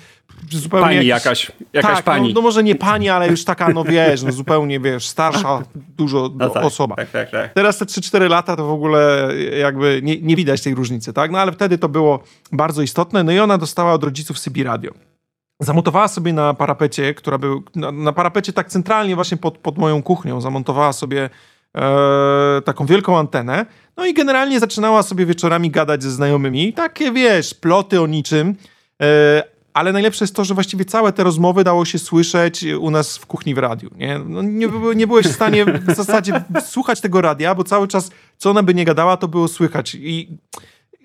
zupełnie... Pani jakiś... jakaś, jakaś tak, pani. No, no, może nie pani, ale już taka, no wiesz, no zupełnie, wiesz, starsza dużo no tak, osoba. Tak, tak, tak. Teraz te 3-4 lata to w ogóle jakby nie, nie widać tej różnicy, tak? No ale wtedy to było bardzo istotne, no i ona dostała od rodziców Sybi Radio zamontowała sobie na parapecie, która był na, na parapecie tak centralnie właśnie pod, pod moją kuchnią, zamontowała sobie e, taką wielką antenę, no i generalnie zaczynała sobie wieczorami gadać ze znajomymi, takie wiesz, ploty o niczym, e, ale najlepsze jest to, że właściwie całe te rozmowy dało się słyszeć u nas w kuchni w radiu. Nie, no, nie, nie byłeś w stanie w zasadzie słuchać tego radia, bo cały czas, co ona by nie gadała, to było słychać. I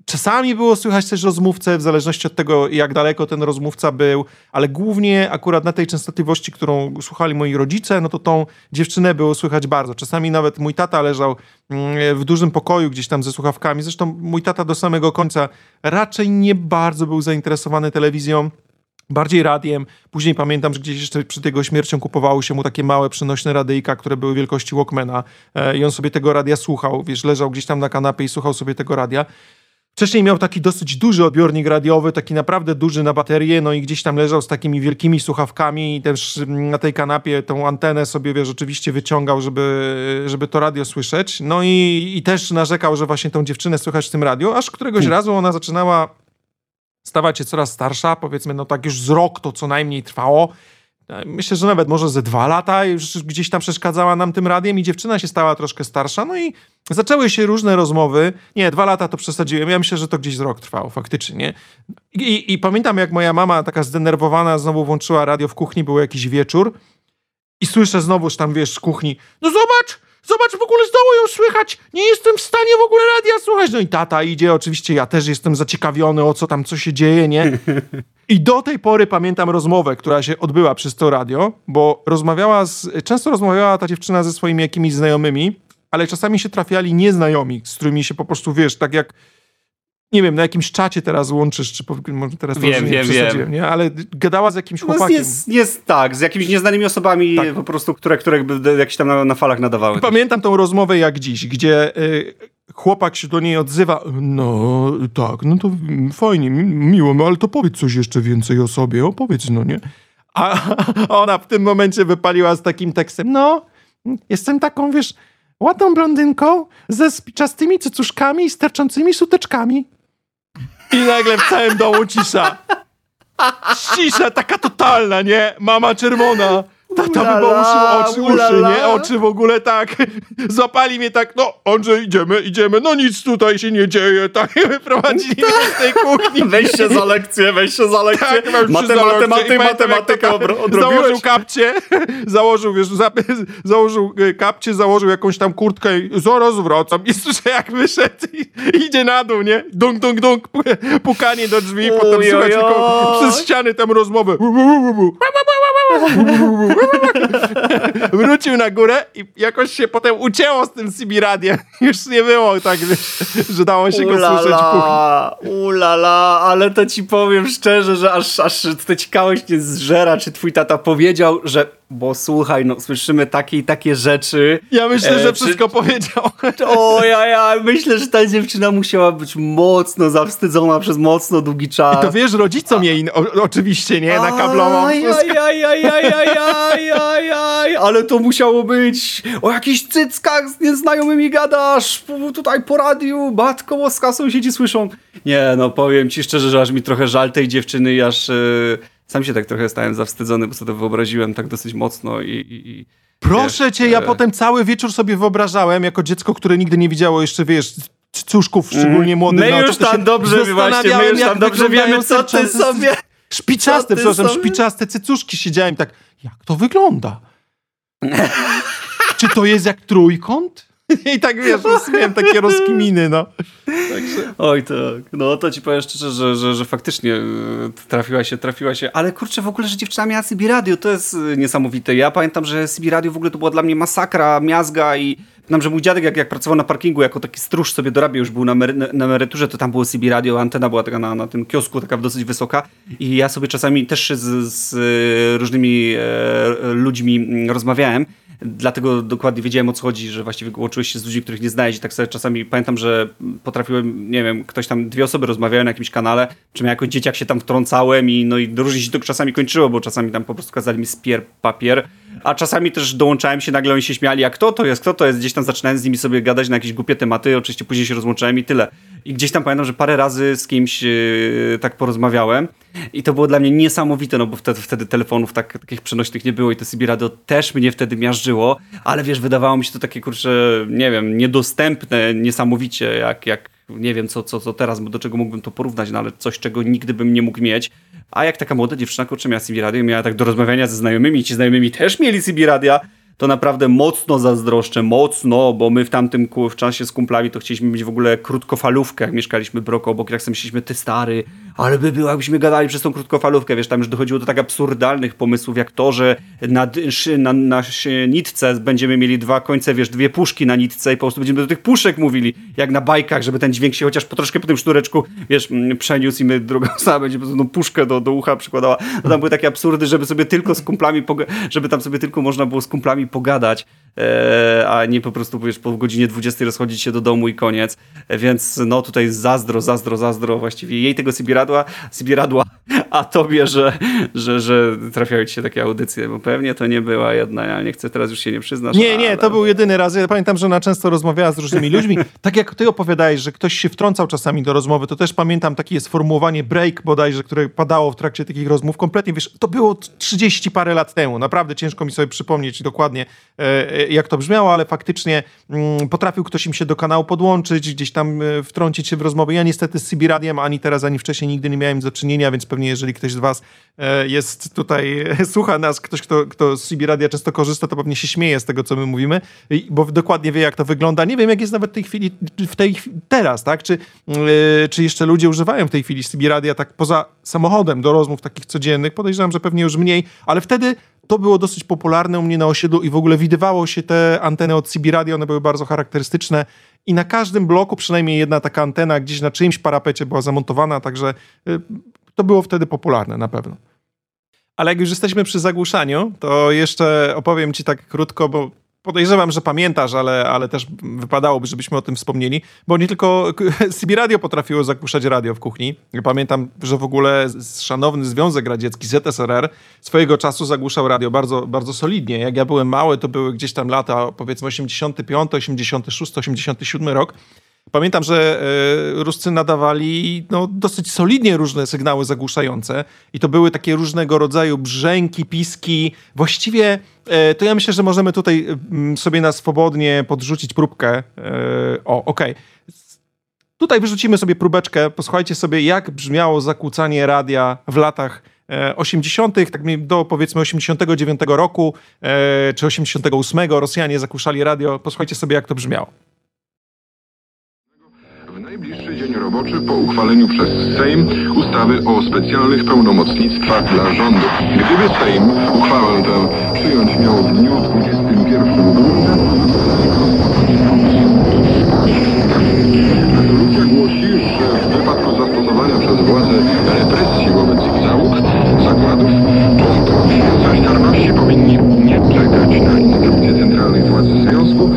Czasami było słychać też rozmówcę, w zależności od tego, jak daleko ten rozmówca był, ale głównie akurat na tej częstotliwości, którą słuchali moi rodzice, no to tą dziewczynę było słychać bardzo. Czasami nawet mój tata leżał mm, w dużym pokoju gdzieś tam ze słuchawkami. Zresztą mój tata do samego końca raczej nie bardzo był zainteresowany telewizją bardziej radiem. Później pamiętam, że gdzieś jeszcze przed jego śmiercią kupowało się mu takie małe przenośne radyjka, które były wielkości Walkmana e, i on sobie tego radia słuchał, wiesz, leżał gdzieś tam na kanapie i słuchał sobie tego radia. Wcześniej miał taki dosyć duży odbiornik radiowy, taki naprawdę duży na baterię, no i gdzieś tam leżał z takimi wielkimi słuchawkami i też na tej kanapie tą antenę sobie, wiesz, oczywiście wyciągał, żeby, żeby to radio słyszeć. No i, i też narzekał, że właśnie tą dziewczynę słychać w tym radio, aż któregoś hmm. razu ona zaczynała stawać się coraz starsza, powiedzmy, no tak już z rok to co najmniej trwało. Myślę, że nawet może ze dwa lata już gdzieś tam przeszkadzała nam tym radiem i dziewczyna się stała troszkę starsza, no i zaczęły się różne rozmowy. Nie, dwa lata to przesadziłem. Ja myślę, że to gdzieś z rok trwało, faktycznie. I, i, pamiętam, jak moja mama taka zdenerwowana znowu włączyła radio w kuchni, był jakiś wieczór i słyszę znowuż tam, wiesz, z kuchni, no zobacz, Zobacz, w ogóle zdoło ją słychać. Nie jestem w stanie w ogóle radia słuchać. No i tata idzie, oczywiście ja też jestem zaciekawiony, o co tam, co się dzieje, nie? I do tej pory pamiętam rozmowę, która się odbyła przez to radio, bo rozmawiała z, często rozmawiała ta dziewczyna ze swoimi jakimiś znajomymi, ale czasami się trafiali nieznajomi, z którymi się po prostu, wiesz, tak jak nie wiem, na jakimś czacie teraz łączysz, czy może teraz wiem, to wiem, wiem. nie? Ale gadała z jakimś no, chłopakiem. Jest, jest tak, z jakimiś nieznanymi osobami tak. po prostu, które, które jakieś tam na, na falach nadawały. Pamiętam tą rozmowę jak dziś, gdzie y, chłopak się do niej odzywa, no tak, no to fajnie, miło, no ale to powiedz coś jeszcze więcej o sobie, opowiedz, no nie? A ona w tym momencie wypaliła z takim tekstem, no, jestem taką, wiesz, ładną blondynką ze spiczastymi cycuszkami i sterczącymi suteczkami. I nagle w całym domu cisza. Cisza taka totalna, nie? Mama czerwona. Tata wybałuczył oczy, uszy, nie? Oczy w ogóle tak. Złapali mnie tak, no Andrzej, idziemy, idziemy, no nic tutaj się nie dzieje, tak? Wyprowadzili mnie z tej kuchni. Weź się za lekcję, weź się za lekcję. Tak, Matematy, maty, matematykę odrobiłeś. Założył kapcie, założył, wiesz, założył y, kapcie, założył jakąś tam kurtkę i zaraz wracam. I słyszę, jak wyszedł i idzie na dół, nie? Dunk, dunk, dunk, pukanie do drzwi, potem słychać tylko przez ściany tam rozmowę. Wrócił na górę i jakoś się potem ucięło z tym CB radiem. Już nie było tak, że dało się go słyszeć w kuchni. Ulala, ale to ci powiem szczerze, że aż, aż ta ciekawość nie zżera, czy twój tata powiedział, że bo słuchaj, no słyszymy takie i takie rzeczy. Ja myślę, e, że wszystko czy... powiedział. O ja, ja myślę, że ta dziewczyna musiała być mocno zawstydzona przez mocno długi czas. I to wiesz, rodzicom jej o, oczywiście, nie? Na kablową. Ale to musiało być o jakichś cyckach z nieznajomymi gadasz, tutaj po radiu, matko łoska, sąsiedzi słyszą. Nie, no powiem ci szczerze, że aż mi trochę żal tej dziewczyny aż... Yy sam się tak trochę stałem zawstydzony, bo sobie to wyobraziłem tak dosyć mocno i... i, i Proszę wiesz, cię, ja e... potem cały wieczór sobie wyobrażałem, jako dziecko, które nigdy nie widziało jeszcze, wiesz, cuszków, mm. szczególnie młodych. My no, już tam dobrze, właśnie, my już tam dobrze wiemy, co ty sobie... Szpiczaste, przepraszam, sobie? szpiczaste cycuszki siedziałem tak, jak to wygląda? Czy to jest jak trójkąt? I tak wiesz, miałem takie rozkminy, no. Także... Oj tak, no to ci powiem szczerze, że, że, że faktycznie e, trafiła się, trafiła się, ale kurczę w ogóle, że dziewczyna miała CB Radio, to jest e, niesamowite. Ja pamiętam, że CB Radio w ogóle to była dla mnie masakra, miazga i Pamiętam, że mój dziadek jak, jak pracował na parkingu jako taki stróż sobie dorabiał, już był na, na emeryturze, to tam było CB radio, antena była taka na, na tym kiosku, taka dosyć wysoka i ja sobie czasami też z, z różnymi e, ludźmi rozmawiałem dlatego dokładnie wiedziałem o co chodzi, że właściwie łączyłeś się z ludźmi, których nie znałeś i tak sobie czasami pamiętam, że potrafiłem, nie wiem, ktoś tam, dwie osoby rozmawiały na jakimś kanale, czym ja jako dzieciak się tam wtrącałem i no i różnie się to czasami kończyło, bo czasami tam po prostu kazali mi spier papier, a czasami też dołączałem się, nagle oni się śmiali, a kto to jest, kto to jest, gdzieś tam zaczynałem z nimi sobie gadać na jakieś głupie tematy, oczywiście później się rozłączałem i tyle. I gdzieś tam pamiętam, że parę razy z kimś yy, tak porozmawiałem i to było dla mnie niesamowite, no bo wtedy, wtedy telefonów tak, takich przenośnych nie było i to CB Radio też mnie wtedy miażdżyło, ale wiesz, wydawało mi się to takie, kurczę, nie wiem, niedostępne niesamowicie, jak, jak nie wiem, co, co, co teraz, do czego mógłbym to porównać, no ale coś, czego nigdy bym nie mógł mieć. A jak taka młoda dziewczyna, kurczę, miała CB Radio miała tak do rozmawiania ze znajomymi, ci znajomymi też mieli CB Radia, to naprawdę mocno zazdroszczę, mocno, bo my w tamtym w czasie z kumplami to chcieliśmy mieć w ogóle krótkofalówkę, jak mieszkaliśmy broko obok, jak sobie myśleliśmy, ty stary, ale by było, jakbyśmy gadali przez tą krótkofalówkę, wiesz, tam już dochodziło do tak absurdalnych pomysłów, jak to, że na, na, na nitce będziemy mieli dwa końce, wiesz, dwie puszki na nitce i po prostu będziemy do tych puszek mówili, jak na bajkach, żeby ten dźwięk się chociaż po troszkę po tym sznureczku, wiesz, mm, przeniósł i my druga osoba będzie po prostu tą puszkę do, do ucha przykładała. No tam były takie absurdy, żeby sobie tylko z kumplami, żeby tam sobie tylko można było z kumplami pogadać, a nie po prostu wiesz, po godzinie 20 rozchodzić się do domu i koniec. E, więc no tutaj zazdro, zazdro, zazdro właściwie jej tego Sybiradła, Sybiradła a tobie, że, że, że trafiają ci się takie audycje, bo pewnie to nie była jedna, ja nie chcę teraz już się nie przyznać. Nie, nie, ale... to był jedyny raz. Ja pamiętam, że ona często rozmawiała z różnymi ludźmi. Tak jak ty opowiadałeś, że ktoś się wtrącał czasami do rozmowy, to też pamiętam takie sformułowanie break bodajże, które padało w trakcie takich rozmów. Kompletnie, wiesz, to było 30 parę lat temu. Naprawdę ciężko mi sobie przypomnieć dokładnie, e, e, jak to brzmiało, ale faktycznie mm, potrafił ktoś im się do kanału podłączyć, gdzieś tam e, wtrącić się w rozmowę. Ja niestety z CB Radiem ani teraz, ani wcześniej nigdy nie miałem do czynienia, więc pewnie jeżeli ktoś z was jest tutaj, słucha nas, ktoś, kto, kto z CB Radia często korzysta, to pewnie się śmieje z tego, co my mówimy, bo dokładnie wie, jak to wygląda. Nie wiem, jak jest nawet w tej chwili, w tej, teraz, tak? Czy, czy jeszcze ludzie używają w tej chwili CB Radia tak poza samochodem do rozmów takich codziennych? Podejrzewam, że pewnie już mniej, ale wtedy to było dosyć popularne u mnie na osiedlu i w ogóle widywało się te anteny od CB Radio, one były bardzo charakterystyczne i na każdym bloku przynajmniej jedna taka antena gdzieś na czyimś parapecie była zamontowana, także to było wtedy popularne na pewno. Ale jak już jesteśmy przy zagłuszaniu, to jeszcze opowiem ci tak krótko, bo podejrzewam, że pamiętasz, ale, ale też wypadałoby, żebyśmy o tym wspomnieli, bo nie tylko CB Radio potrafiło zagłuszać radio w kuchni. Pamiętam, że w ogóle szanowny Związek Radziecki ZSRR swojego czasu zagłuszał radio bardzo, bardzo solidnie. Jak ja byłem mały, to były gdzieś tam lata powiedzmy 85, 86, 87 rok. Pamiętam, że e, Ruscy nadawali no, dosyć solidnie różne sygnały zagłuszające i to były takie różnego rodzaju brzęki, piski. Właściwie e, to ja myślę, że możemy tutaj sobie na swobodnie podrzucić próbkę. E, o, okej. Okay. Tutaj wyrzucimy sobie próbeczkę. Posłuchajcie sobie, jak brzmiało zakłócanie radia w latach 80., tak do powiedzmy 89 roku czy 88 Rosjanie zakłuszali radio. Posłuchajcie sobie, jak to brzmiało. Najbliższy dzień roboczy po uchwaleniu przez Sejm ustawy o specjalnych pełnomocnictwach dla rządu. Gdyby Sejm uchwałę tę przyjąć miał w dniu 21 grudnia, rezolucja głosi, że w wypadku zastosowania przez władze represji wobec ich załóg, zakładów, członkowie Solidarności powinni nie czekać na instrukcje centralnej władzy związku,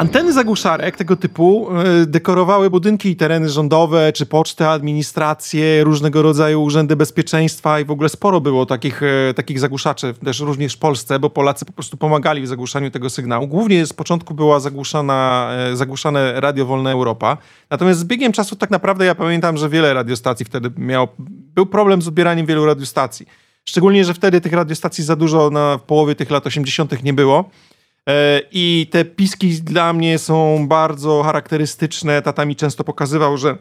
Anteny zagłuszarek tego typu e, dekorowały budynki i tereny rządowe, czy poczty, administracje, różnego rodzaju urzędy bezpieczeństwa i w ogóle sporo było takich, e, takich zagłuszaczy, też również w Polsce, bo Polacy po prostu pomagali w zagłuszaniu tego sygnału. Głównie z początku była zagłuszana, e, zagłuszane Radio Wolna Europa. Natomiast z biegiem czasu tak naprawdę ja pamiętam, że wiele radiostacji wtedy miało, był problem z odbieraniem wielu radiostacji. Szczególnie, że wtedy tych radiostacji za dużo na połowie tych lat 80. nie było. E, I te piski dla mnie są bardzo charakterystyczne. Tata mi często pokazywał, że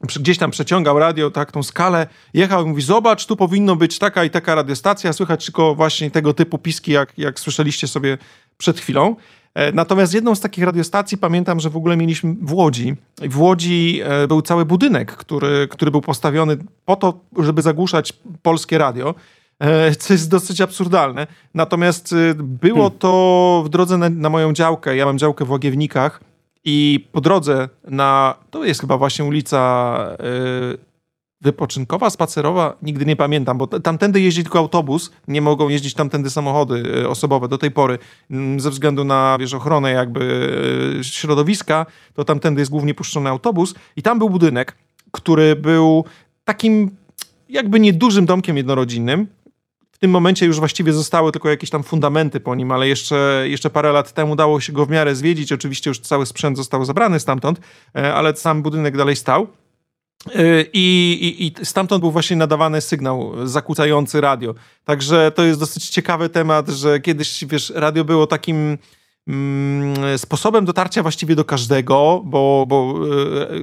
gdzieś tam przeciągał radio, tak, tą skalę, jechał i mówi, zobacz, tu powinno być taka i taka radiostacja, słychać tylko właśnie tego typu piski, jak, jak słyszeliście sobie przed chwilą. E, natomiast jedną z takich radiostacji pamiętam, że w ogóle mieliśmy w Łodzi. W Łodzi e, był cały budynek, który, który był postawiony po to, żeby zagłuszać polskie radio. E, co jest dosyć absurdalne. Natomiast y, było hmm. to w drodze na, na moją działkę. Ja mam działkę w Łagiewnikach i po drodze na, to jest chyba właśnie ulica y, wypoczynkowa, spacerowa, nigdy nie pamiętam, bo tamtędy jeździ tylko autobus, nie mogą jeździć tamtędy samochody y, osobowe do tej pory, mm, ze względu na wiesz, ochronę jakby środowiska, to tamtędy jest głównie puszczony autobus i tam był budynek, który był takim jakby niedużym domkiem jednorodzinnym, tym momencie już właściwie zostały tylko jakieś tam fundamenty po nim, ale jeszcze, jeszcze parę lat temu dało się go w miarę zwiedzić. Oczywiście już cały sprzęt został zabrany stamtąd, e, ale sam budynek dalej stał. E, I, i, I stamtąd był właśnie nadawany sygnał zakłócający radio. Także to jest dosyć ciekawy temat, że kiedyś, wiesz, radio było takim mm, sposobem dotarcia właściwie do każdego, bo, bo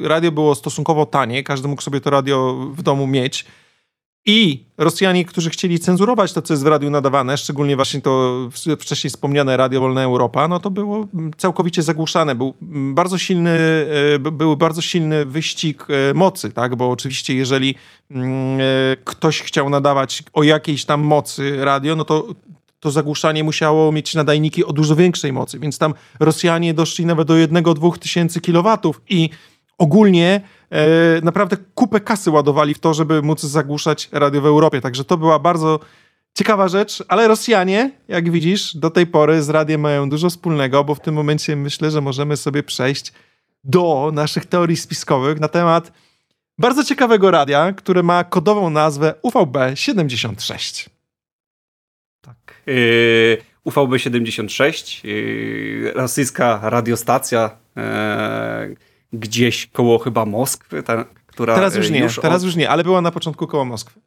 e, radio było stosunkowo tanie, każdy mógł sobie to radio w domu mieć. I Rosjanie, którzy chcieli cenzurować to, co jest w radiu nadawane, szczególnie właśnie to wcześniej wspomniane Radio Wolna Europa, no to było całkowicie zagłuszane. Był bardzo silny, e, był bardzo silny wyścig e, mocy, tak? Bo oczywiście jeżeli mm, e, ktoś chciał nadawać o jakiejś tam mocy radio, no to to zagłuszanie musiało mieć nadajniki o dużo większej mocy, więc tam Rosjanie doszli nawet do 1-2 tysięcy kilowatów i ogólnie e, naprawdę kupę kasy ładowali w to, żeby móc zagłuszać radio w Europie. Także to była bardzo ciekawa rzecz, ale Rosjanie, jak widzisz, do tej pory z radiem mają dużo wspólnego, bo w tym momencie myślę, że możemy sobie przejść do naszych teorii spiskowych na temat bardzo ciekawego radia, które ma kodową nazwę UVB76. Tak. Yy, UVB76, yy, rosyjska radiostacja, yy, gdzieś koło chyba Moskwy, ta, która Teraz już nie, już teraz od... już nie, ale była na początku koło Moskwy.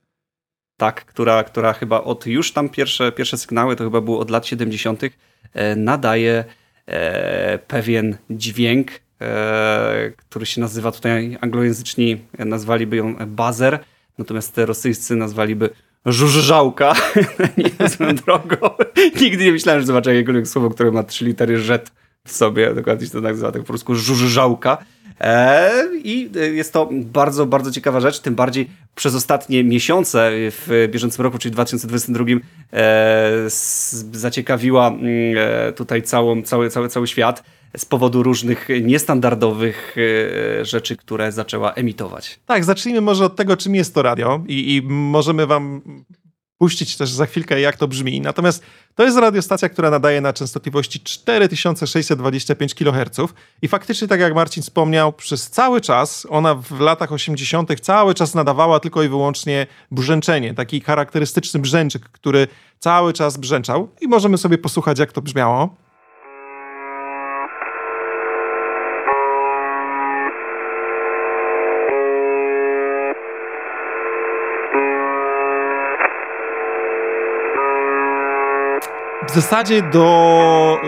Tak, która, która chyba od już tam pierwsze, pierwsze sygnały, to chyba było od lat 70., e, nadaje e, pewien dźwięk, e, który się nazywa tutaj anglojęzyczni nazwaliby ją buzzer, natomiast te rosyjscy nazwaliby żużżałka. nie drogą. Nigdy nie myślałem, że zobaczę jakiekolwiek słowo, które ma trzy litery rzet sobie, dokładnie się to tak nazywa, tak po prostu żużżałka. E, I jest to bardzo, bardzo ciekawa rzecz, tym bardziej przez ostatnie miesiące w bieżącym roku, czyli 2022, e, zaciekawiła mm, e, tutaj całą, cały, cały, cały świat z powodu różnych niestandardowych rzeczy, które zaczęła emitować. Tak, zacznijmy może od tego, czym jest to radio i, i możemy wam puścić też za chwilkę, jak to brzmi. Natomiast to jest radiostacja, która nadaje na częstotliwości 4625 kHz i faktycznie, tak jak Marcin wspomniał, przez cały czas, ona w latach 80. cały czas nadawała tylko i wyłącznie brzęczenie, taki charakterystyczny brzęczyk, który cały czas brzęczał i możemy sobie posłuchać, jak to brzmiało. W zasadzie do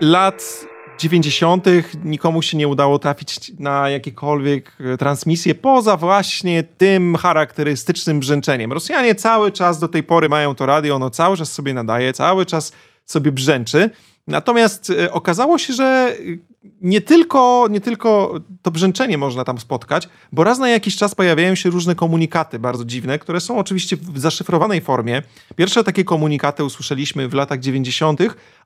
y, lat 90. nikomu się nie udało trafić na jakiekolwiek y, transmisje poza właśnie tym charakterystycznym brzęczeniem. Rosjanie cały czas do tej pory mają to radio, ono cały czas sobie nadaje, cały czas sobie brzęczy. Natomiast y, okazało się, że nie tylko, nie tylko to brzęczenie można tam spotkać, bo raz na jakiś czas pojawiają się różne komunikaty bardzo dziwne, które są oczywiście w zaszyfrowanej formie. Pierwsze takie komunikaty usłyszeliśmy w latach 90.,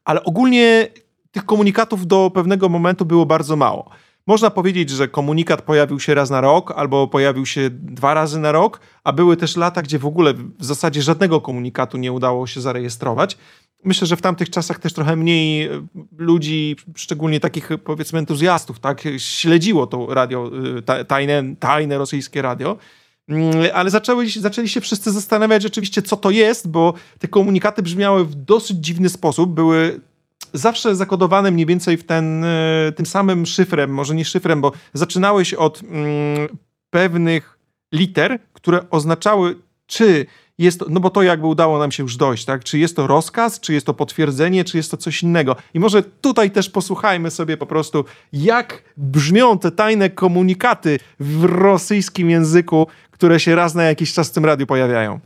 ale ogólnie tych komunikatów do pewnego momentu było bardzo mało. Można powiedzieć, że komunikat pojawił się raz na rok albo pojawił się dwa razy na rok, a były też lata, gdzie w ogóle w zasadzie żadnego komunikatu nie udało się zarejestrować myślę, że w tamtych czasach też trochę mniej e, ludzi, szczególnie takich powiedzmy entuzjastów, tak, śledziło to radio, e, tajne, tajne rosyjskie radio. Mm, ale zaczęły, zaczęli się wszyscy zastanawiać rzeczywiście, co to jest, bo te komunikaty brzmiały w dosyć dziwny sposób. Były zawsze zakodowane mniej więcej w ten, e, tym samym szyfrem, może nie szyfrem, bo zaczynałeś od mm, pewnych liter, które oznaczały, czy jest no bo to jakby udało nam się już dojść, tak? Czy jest to rozkaz, czy jest to potwierdzenie, czy jest to coś innego. I może tutaj też posłuchajmy sobie po prostu, jak brzmią te tajne komunikaty w rosyjskim języku, które się raz na jakiś czas w tym radiu pojawiają.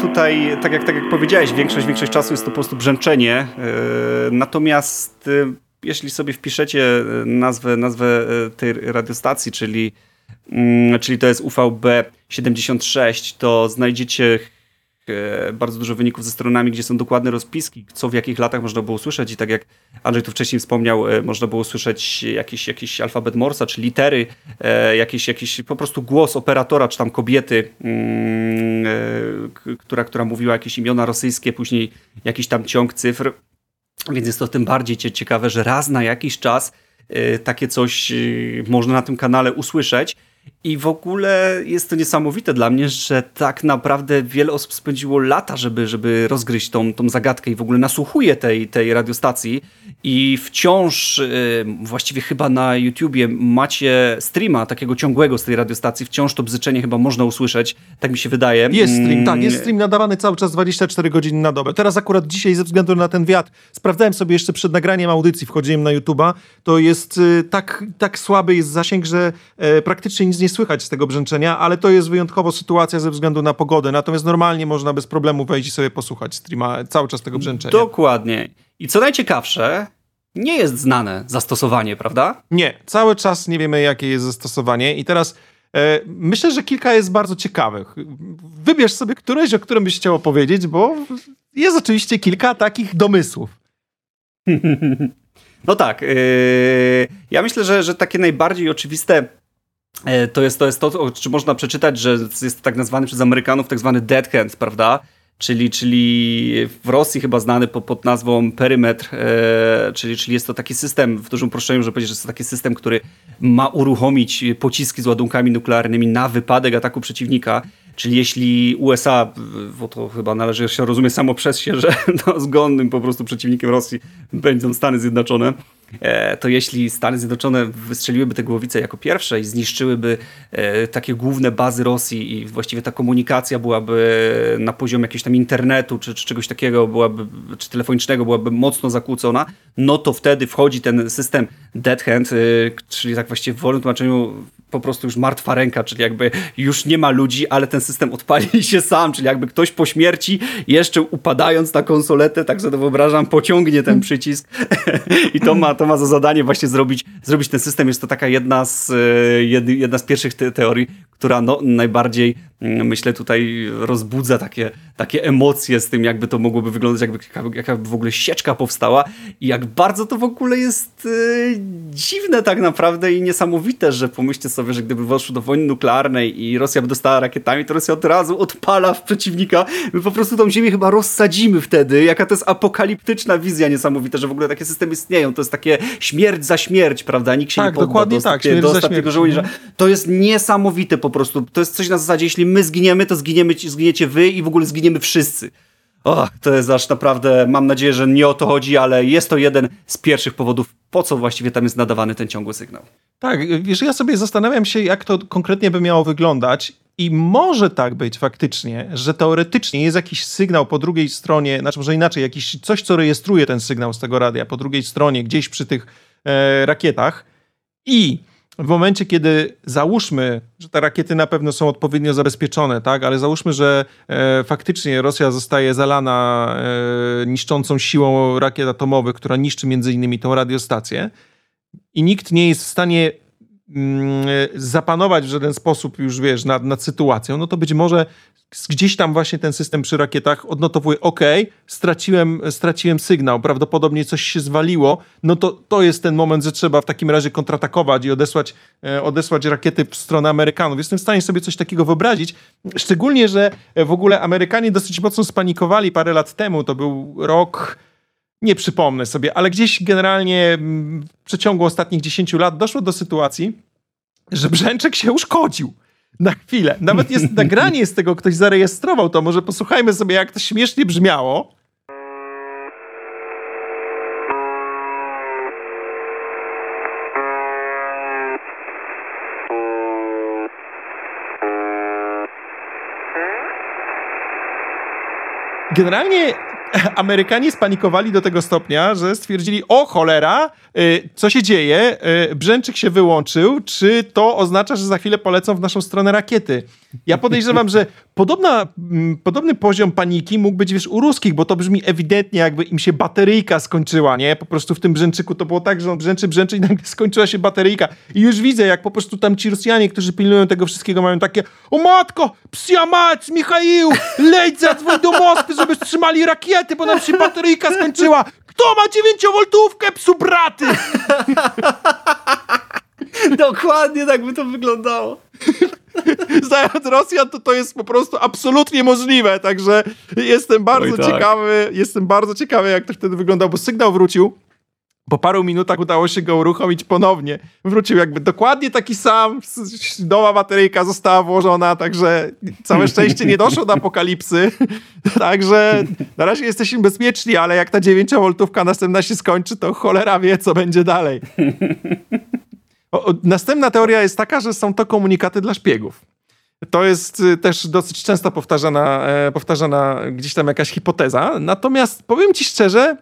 Tutaj, tak jak, tak jak powiedziałeś, większość, większość czasu jest to po prostu brzęczenie. E, natomiast e, jeśli sobie wpiszecie nazwę, nazwę tej radiostacji, czyli, mm, czyli to jest UVB 76, to znajdziecie E, bardzo dużo wyników ze stronami, gdzie są dokładne rozpiski, co w jakich latach można było usłyszeć i tak jak Andrzej tu wcześniej wspomniał, e, można było usłyszeć jakiś, jakiś alfabet Morsa, czy litery, e, jakiś, jakiś po prostu głos operatora, czy tam kobiety, mm, która, która mówiła jakieś imiona rosyjskie, później jakiś tam ciąg cyfr, więc jest to tym bardziej ciekawe, że raz na jakiś czas takie coś można na tym kanale usłyszeć. I w ogóle jest to niesamowite dla mnie, że tak naprawdę wiele osób spędziło lata, żeby, żeby rozgryźć tą, tą zagadkę i w ogóle nasłuchuje tej, tej radiostacji. I wciąż, yy, właściwie chyba na YouTubie macie streama takiego ciągłego z tej radiostacji. Wciąż to bzyczenie chyba można usłyszeć, tak mi się wydaje. Jest stream, tak, jest stream nadawany cały czas 24 godziny na dobę. Teraz akurat dzisiaj ze względu na ten wiatr, sprawdzałem sobie jeszcze przed nagraniem audycji, wchodziłem na YouTuba, to jest yy, tak, tak słaby jest zasięg, że yy, praktycznie nic nie słychać z tego brzęczenia, ale to jest wyjątkowo sytuacja ze względu na pogodę. Natomiast normalnie można bez problemu wejść i sobie posłuchać streama cały czas tego brzęczenia. Dokładnie. I co najciekawsze, nie jest znane zastosowanie, prawda? Nie, cały czas nie wiemy, jakie jest zastosowanie. I teraz e, myślę, że kilka jest bardzo ciekawych. Wybierz sobie któreś, o którym byś chciał opowiedzieć, bo jest oczywiście kilka takich domysłów. No tak. Yy, ja myślę, że, że takie najbardziej oczywiste to jest, to jest to, czy można przeczytać, że jest tak nazwany przez Amerykanów tak zwany dead hand, prawda? Czyli, czyli w Rosji chyba znany pod, pod nazwą perymetr, e, czyli, czyli jest to taki system, w dużym uproszczeniu, że powiedzieć, że jest to taki system, który ma uruchomić pociski z ładunkami nuklearnymi na wypadek ataku przeciwnika. Czyli jeśli USA, bo to chyba należy się rozumieć samo przez się, że no, zgonnym po prostu przeciwnikiem Rosji będą Stany Zjednoczone, E, to jeśli Stany Zjednoczone wystrzeliłyby te głowice jako pierwsze i zniszczyłyby e, takie główne bazy Rosji i właściwie ta komunikacja byłaby na poziomie jakiegoś tam internetu czy, czy czegoś takiego, byłaby, czy telefonicznego byłaby mocno zakłócona, no to wtedy wchodzi ten system Dead Hand, e, czyli tak właściwie w wolnym tłumaczeniu po prostu już martwa ręka, czyli jakby już nie ma ludzi, ale ten system odpali się sam, czyli jakby ktoś po śmierci jeszcze upadając na konsoletę, tak sobie wyobrażam, pociągnie ten przycisk i to ma, to ma za zadanie właśnie zrobić, zrobić ten system. Jest to taka jedna z, e, jedna z pierwszych te teorii, która no, najbardziej myślę tutaj rozbudza takie, takie emocje z tym, jakby to mogłoby wyglądać, jakby jaka w ogóle sieczka powstała i jak bardzo to w ogóle jest yy, dziwne tak naprawdę i niesamowite, że pomyślcie sobie, że gdyby weszło do wojny nuklearnej i Rosja by dostała rakietami, to Rosja od razu odpala w przeciwnika. My po prostu tą ziemię chyba rozsadzimy wtedy. Jaka to jest apokaliptyczna wizja niesamowita, że w ogóle takie systemy istnieją. To jest takie śmierć za śmierć, prawda? Nikt się tak, nie podda dokładnie do, tak, takie, do ostatniego żołnierza. To jest niesamowite po prostu. To jest coś na zasadzie, jeśli my zginiemy, to zginiemy, zginiecie wy i w ogóle zginiemy wszyscy. Och, to jest aż naprawdę, mam nadzieję, że nie o to chodzi, ale jest to jeden z pierwszych powodów, po co właściwie tam jest nadawany ten ciągły sygnał. Tak, wiesz, ja sobie zastanawiam się, jak to konkretnie by miało wyglądać i może tak być faktycznie, że teoretycznie jest jakiś sygnał po drugiej stronie, znaczy może inaczej, jakiś coś, co rejestruje ten sygnał z tego radia po drugiej stronie, gdzieś przy tych e, rakietach i w momencie, kiedy załóżmy, że te rakiety na pewno są odpowiednio zabezpieczone, tak, ale załóżmy, że e, faktycznie Rosja zostaje zalana e, niszczącą siłą rakiet atomowych, która niszczy między innymi tą radiostację i nikt nie jest w stanie zapanować w żaden sposób już, wiesz, nad, nad sytuacją, no to być może gdzieś tam właśnie ten system przy rakietach odnotowuje, ok, straciłem, straciłem sygnał, prawdopodobnie coś się zwaliło, no to to jest ten moment, że trzeba w takim razie kontratakować i odesłać, e, odesłać rakiety w stronę Amerykanów. Jestem w stanie sobie coś takiego wyobrazić, szczególnie, że w ogóle Amerykanie dosyć mocno spanikowali parę lat temu, to był rok nie przypomnę sobie, ale gdzieś generalnie w przeciągu ostatnich 10 lat doszło do sytuacji, że Brzęczek się uszkodził. Na chwilę. Nawet jest nagranie z tego, ktoś zarejestrował to. Może posłuchajmy sobie, jak to śmiesznie brzmiało. Generalnie Amerykanie spanikowali do tego stopnia, że stwierdzili, o cholera, y, co się dzieje? Y, Brzęczyk się wyłączył, czy to oznacza, że za chwilę polecą w naszą stronę rakiety? Ja podejrzewam, że podobna, mm, podobny poziom paniki mógł być wiesz u ruskich, bo to brzmi ewidentnie jakby im się bateryjka skończyła, nie? Po prostu w tym Brzęczyku to było tak, że on brzęczy, brzęczy i nagle skończyła się bateryjka. I już widzę, jak po prostu tam ci Rosjanie, którzy pilnują tego wszystkiego, mają takie o matko, psia mać, Michaił, leć zadzwoń do Moskwy, żeby wstrzymali rakiety, bo nam się bateryjka skończyła. Kto ma 9-woltówkę, psu braty? Dokładnie tak by to wyglądało. Znając Rosjan, to to jest po prostu absolutnie możliwe, także jestem bardzo tak. ciekawy, jestem bardzo ciekawy, jak to wtedy wyglądał, bo sygnał wrócił. Po paru minutach udało się go uruchomić ponownie. Wrócił jakby dokładnie taki sam, nowa bateryjka została włożona, także całe szczęście nie doszło do apokalipsy. Także na razie jesteśmy bezpieczni, ale jak ta 9V następna się skończy, to cholera wie, co będzie dalej. O, następna teoria jest taka, że są to komunikaty dla szpiegów. To jest y, też dosyć często powtarzana, e, powtarzana gdzieś tam jakaś hipoteza. Natomiast powiem ci szczerze,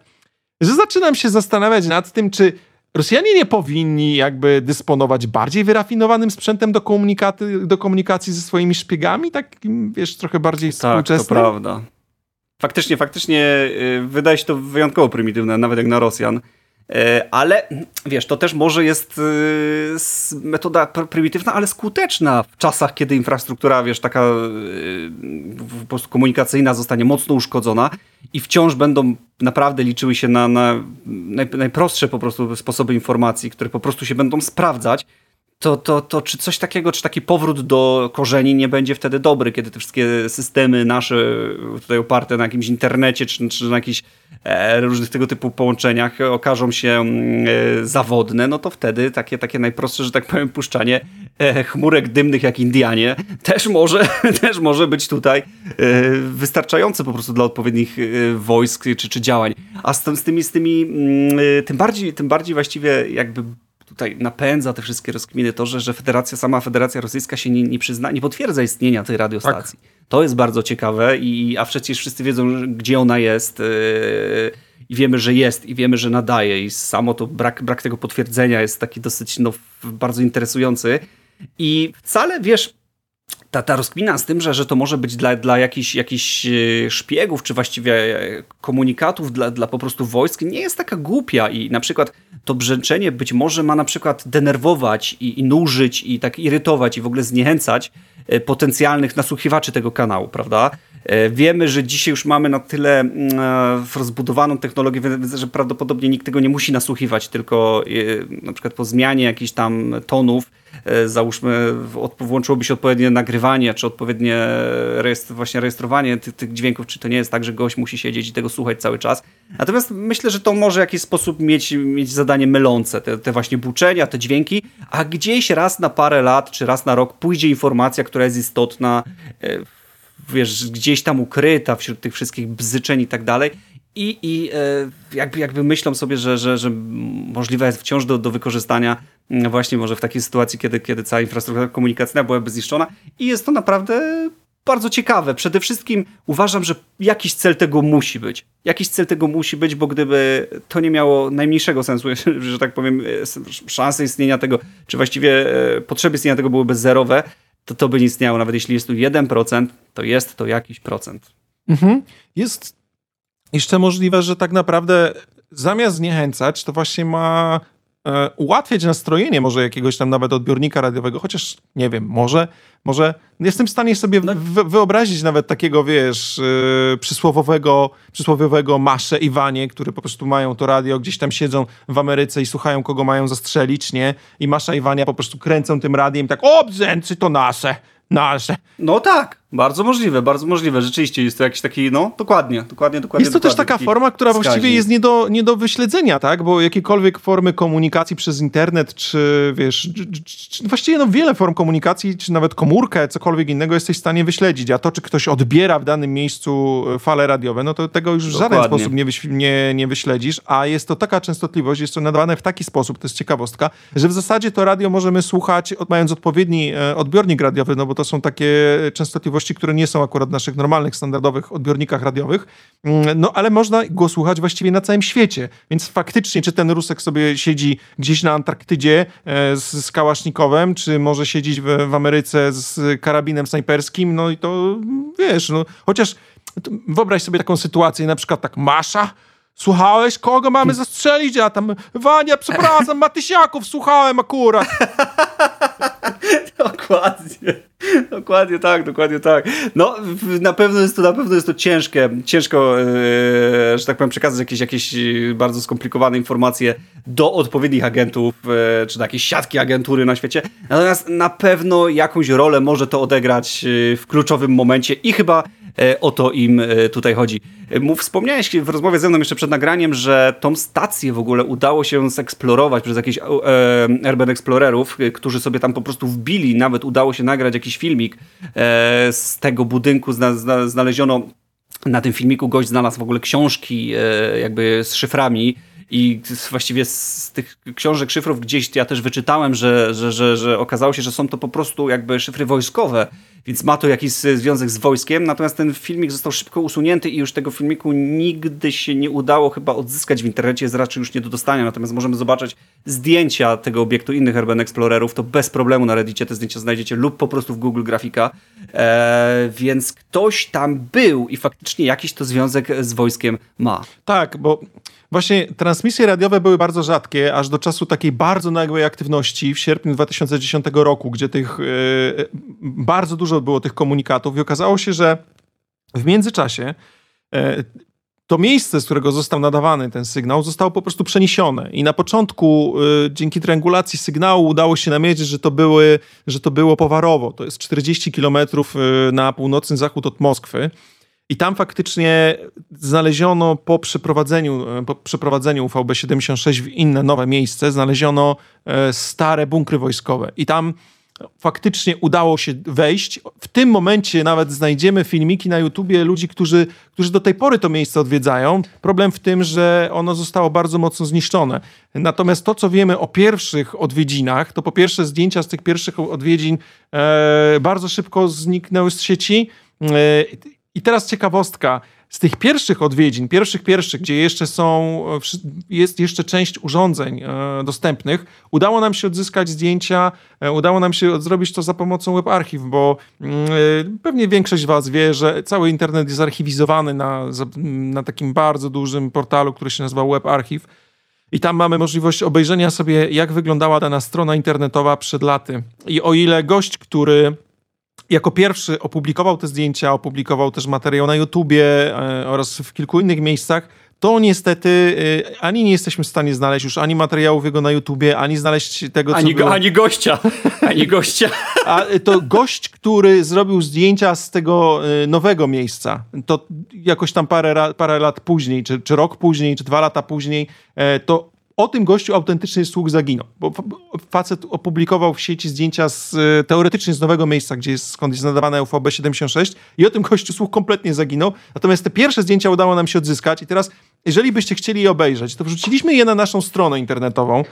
że zaczynam się zastanawiać nad tym, czy Rosjanie nie powinni jakby dysponować bardziej wyrafinowanym sprzętem do, komunikaty, do komunikacji ze swoimi szpiegami, takim, wiesz, trochę bardziej współczesnym? Tak, to prawda. Faktycznie, faktycznie y, wydaje się to wyjątkowo prymitywne, nawet jak na Rosjan. E, ale wiesz, to też może jest e, metoda prymitywna, ale skuteczna w czasach, kiedy infrastruktura, wiesz, taka e, po prostu komunikacyjna zostanie mocno uszkodzona i wciąż będą naprawdę liczyły się na, na najprostsze po prostu sposoby informacji, które po prostu się będą sprawdzać to, to, to czy coś takiego, czy taki powrót do korzeni nie będzie wtedy dobry, kiedy te wszystkie systemy nasze tutaj oparte na jakimś internecie, czy, czy na jakichś e, różnych tego typu połączeniach okażą się mm, e, zawodne, no to wtedy takie, takie najprostsze, że tak powiem, puszczanie e, chmurek dymnych jak Indianie też może, też może być tutaj e, wystarczające po prostu dla odpowiednich e, wojsk czy, czy działań. A z, z tymi, z tymi mm, e, tym bardziej, tym bardziej właściwie jakby tutaj napędza te wszystkie rozkminy to, że, że federacja, sama Federacja Rosyjska się nie, nie przyzna, nie potwierdza istnienia tej radiostacji. Tak. To jest bardzo ciekawe, i, a przecież wszyscy wiedzą, gdzie ona jest yy, i wiemy, że jest i wiemy, że nadaje i samo to brak, brak tego potwierdzenia jest taki dosyć no, bardzo interesujący i wcale, wiesz, ta, ta rozkmina z tym, że, że to może być dla, dla jakichś, jakichś e, szpiegów, czy właściwie e, komunikatów dla, dla po prostu wojsk, nie jest taka głupia i na przykład to brzęczenie być może ma na przykład denerwować i, i nużyć i tak irytować i w ogóle zniechęcać e, potencjalnych nasłuchiwaczy tego kanału, prawda? Wiemy, że dzisiaj już mamy na tyle mm, rozbudowaną technologię, że prawdopodobnie nikt tego nie musi nasłuchiwać, tylko na przykład po zmianie jakichś tam tonów E, załóżmy włączyłoby się odpowiednie nagrywanie, czy odpowiednie rejestr, właśnie rejestrowanie tych, tych dźwięków, czy to nie jest tak, że gość musi siedzieć i tego słuchać cały czas. Natomiast myślę, że to może w jakiś sposób mieć, mieć zadanie mylące, te, te właśnie buczenia, te dźwięki, a gdzieś raz na parę lat, czy raz na rok pójdzie informacja, która jest istotna, e, wiesz, gdzieś tam ukryta wśród tych wszystkich bzyczeń i tak dalej i, i e, jakby, jakby myślą sobie, że, że, że możliwe jest wciąż do, do wykorzystania mm, właśnie może w takiej sytuacji, kiedy, kiedy cała infrastruktura komunikacyjna byłaby zniszczona i jest to naprawdę bardzo ciekawe. Przede wszystkim uważam, że jakiś cel tego musi być. Jakiś cel tego musi być, bo gdyby to nie miało najmniejszego sensu, że tak powiem, e, szanse istnienia tego, czy właściwie e, potrzeby istnienia tego byłyby zerowe, to to by nie istniało. Nawet jeśli jest tu 1%, to jest to jakiś procent. Mhm. Jest jeszcze możliwe, że tak naprawdę zamiast zniechęcać, to właśnie ma ułatwiać nastrojenie może jakiegoś tam nawet odbiornika radiowego, chociaż nie wiem, może, może jestem w stanie sobie no. wyobrazić nawet takiego, wiesz, yy, przysłowiowego, przysłowiowego Masze i Wanie, które po prostu mają to radio, gdzieś tam siedzą w Ameryce i słuchają, kogo mają zastrzelić, nie? I Masza i Wania po prostu kręcą tym radiem tak, o, brzęczy to nasze, nasze. No tak, bardzo możliwe, bardzo możliwe. Rzeczywiście jest to jakiś taki, no dokładnie, dokładnie, dokładnie. Jest to dokładnie, też taka forma, która wskaźnik. właściwie jest nie do, nie do wyśledzenia, tak? Bo jakiekolwiek formy komunikacji przez internet, czy wiesz, czy, właściwie no wiele form komunikacji, czy nawet komórkę, cokolwiek innego jesteś w stanie wyśledzić, a to, czy ktoś odbiera w danym miejscu e, fale radiowe, no to tego już w żaden sposób nie, wyś, nie, nie wyśledzisz, a jest to taka częstotliwość, jest to nadawane w taki sposób, to jest ciekawostka, że w zasadzie to radio możemy słuchać, mając odpowiedni e, odbiornik radiowy, no bo to są takie częstotliwości, które nie są akurat w naszych normalnych, standardowych odbiornikach radiowych, mm, no ale można go słuchać właściwie na całym świecie, więc faktycznie, czy ten Rusek sobie siedzi gdzieś na Antarktydzie e, z, z Kałasznikowem, czy może siedzieć w, w Ameryce z karabinem snajperskim, no i to wiesz, no chociaż wyobraź sobie taką sytuację, na przykład tak Masza, Słuchałeś, kogo mamy zastrzelić? Ja tam, Wania, przepraszam, Matysiaków słuchałem akurat. dokładnie. Dokładnie tak, dokładnie tak. No, na pewno jest to, na pewno jest to ciężkie, ciężko, yy, że tak powiem, przekazać jakieś, jakieś bardzo skomplikowane informacje do odpowiednich agentów, yy, czy do jakiejś siatki agentury na świecie. Natomiast na pewno jakąś rolę może to odegrać w kluczowym momencie i chyba o to im tutaj chodzi. Mów, wspomniałeś w rozmowie ze mną jeszcze przed nagraniem, że tą stację w ogóle udało się zeksplorować przez jakichś e, Urban Explorerów, którzy sobie tam po prostu wbili, nawet udało się nagrać jakiś filmik e, z tego budynku, zna, zna, znaleziono na tym filmiku gość znalazł w ogóle książki e, jakby z szyframi i właściwie z tych książek, szyfrów gdzieś ja też wyczytałem, że, że, że, że okazało się, że są to po prostu jakby szyfry wojskowe, więc ma to jakiś związek z wojskiem, natomiast ten filmik został szybko usunięty i już tego filmiku nigdy się nie udało chyba odzyskać w internecie, jest raczej już nie do dostania, natomiast możemy zobaczyć zdjęcia tego obiektu innych Urban Explorerów, to bez problemu na Reddicie te zdjęcia znajdziecie lub po prostu w Google Grafika, eee, więc ktoś tam był i faktycznie jakiś to związek z wojskiem ma. Tak, bo Właśnie transmisje radiowe były bardzo rzadkie, aż do czasu takiej bardzo nagłej aktywności w sierpniu 2010 roku, gdzie tych yy, bardzo dużo było tych komunikatów i okazało się, że w międzyczasie yy, to miejsce, z którego został nadawany ten sygnał, zostało po prostu przeniesione. I na początku y, dzięki triangulacji sygnału udało się namierzyć, że to, były, że to było Powarowo. To jest 40 kilometrów na północny zachód od Moskwy. I tam faktycznie znaleziono po przeprowadzeniu, e, po przeprowadzeniu VB76 w inne nowe miejsce, znaleziono e, stare bunkry wojskowe. I tam faktycznie udało się wejść. W tym momencie nawet znajdziemy filmiki na YouTubie ludzi, którzy, którzy do tej pory to miejsce odwiedzają. Problem w tym, że ono zostało bardzo mocno zniszczone. Natomiast to, co wiemy o pierwszych odwiedzinach, to po pierwsze zdjęcia z tych pierwszych odwiedzin e, bardzo szybko zniknęły z sieci. E, i teraz ciekawostka. Z tych pierwszych odwiedzin, pierwszych, pierwszych, gdzie jeszcze są, jest jeszcze część urządzeń e, dostępnych, udało nam się odzyskać zdjęcia, e, udało nam się zrobić to za pomocą WebArchiv, bo mm, e, pewnie większość Was wie, że cały internet jest archiwizowany na, na takim bardzo dużym portalu, który się nazywa WebArchiv. I tam mamy możliwość obejrzenia sobie, jak wyglądała dana strona internetowa przed laty. I o ile gość, który jako pierwszy opublikował te zdjęcia, opublikował też materiał na YouTubie e, oraz w kilku innych miejscach, to niestety e, ani nie jesteśmy w stanie znaleźć już ani materiałów jego na YouTubie, ani znaleźć tego, co ani, było... Ani gościa, ani gościa. A to gość, który zrobił zdjęcia z tego e, nowego miejsca, to jakoś tam parę, parę lat później, czy, czy rok później, czy dwa lata później, to o tym gościu autentycznie słuch zaginął, bo facet opublikował w sieci zdjęcia z, teoretycznie z nowego miejsca, gdzie jest, skąd jest nadawane UVB 76 i o tym gościu słuch kompletnie zaginął. Natomiast te pierwsze zdjęcia udało nam się odzyskać i teraz, jeżeli byście chcieli je obejrzeć, to wrzuciliśmy je na naszą stronę internetową.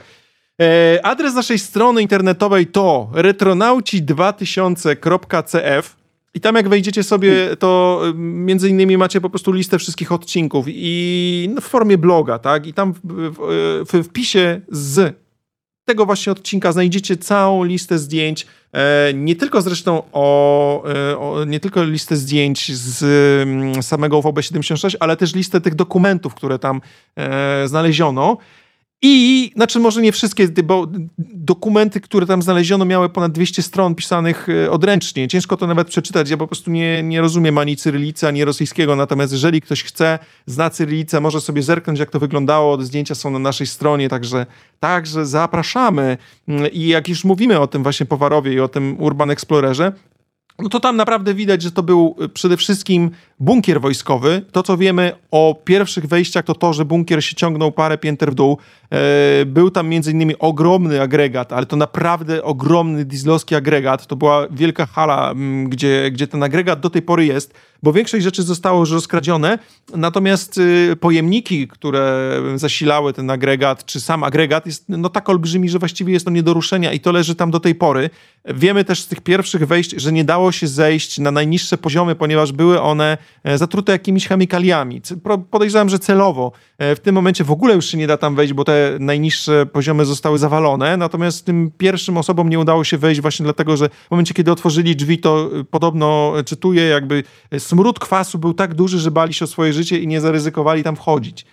E, adres naszej strony internetowej to retronauci2000.cf i tam jak wejdziecie sobie, to y, między innymi macie po prostu listę wszystkich odcinków i no, w formie bloga, tak? I tam w, w, w wpisie z tego właśnie odcinka znajdziecie całą listę zdjęć, e, nie tylko zresztą o, e, o, nie tylko listę zdjęć z mm, samego UVB76, ale też listę tych dokumentów, które tam e, znaleziono. I, znaczy może nie wszystkie, bo dokumenty, które tam znaleziono, miały ponad 200 stron pisanych e, odręcznie. Ciężko to nawet przeczytać. Ja po prostu nie, nie rozumiem ani cyrylicy, ani rosyjskiego. Natomiast jeżeli ktoś chce, zna cyrylicę, może sobie zerknąć, jak to wyglądało. Zdjęcia są na naszej stronie, także, także zapraszamy. Mm, I jak już mówimy o tym właśnie Powarowie i o tym Urban Explorerze, no to tam naprawdę widać, że to był y, przede wszystkim bunkier wojskowy. To, co wiemy o pierwszych wejściach, to to, że bunkier się ciągnął parę pięter w dół. E, był tam między innymi ogromny agregat, ale to naprawdę ogromny dieslowski agregat. To była wielka hala, mm, gdzie, gdzie ten agregat do tej pory jest bo większość rzeczy zostało już rozkradzione, natomiast y, pojemniki, które zasilały ten agregat, czy sam agregat jest no tak olbrzymi, że właściwie jest to nie do ruszenia i to leży tam do tej pory. Wiemy też z tych pierwszych wejść, że nie dało się zejść na najniższe poziomy, ponieważ były one e, zatrute jakimiś chemikaliami. Podejrzewam, że celowo. E, w tym momencie w ogóle już się nie da tam wejść, bo te najniższe poziomy zostały zawalone, natomiast tym pierwszym osobom nie udało się wejść właśnie dlatego, że w momencie, kiedy otworzyli drzwi, to e, podobno, czytuję, jakby smród kwasu był tak duży, że bali się o swoje życie i nie zaryzykowali tam wchodzić.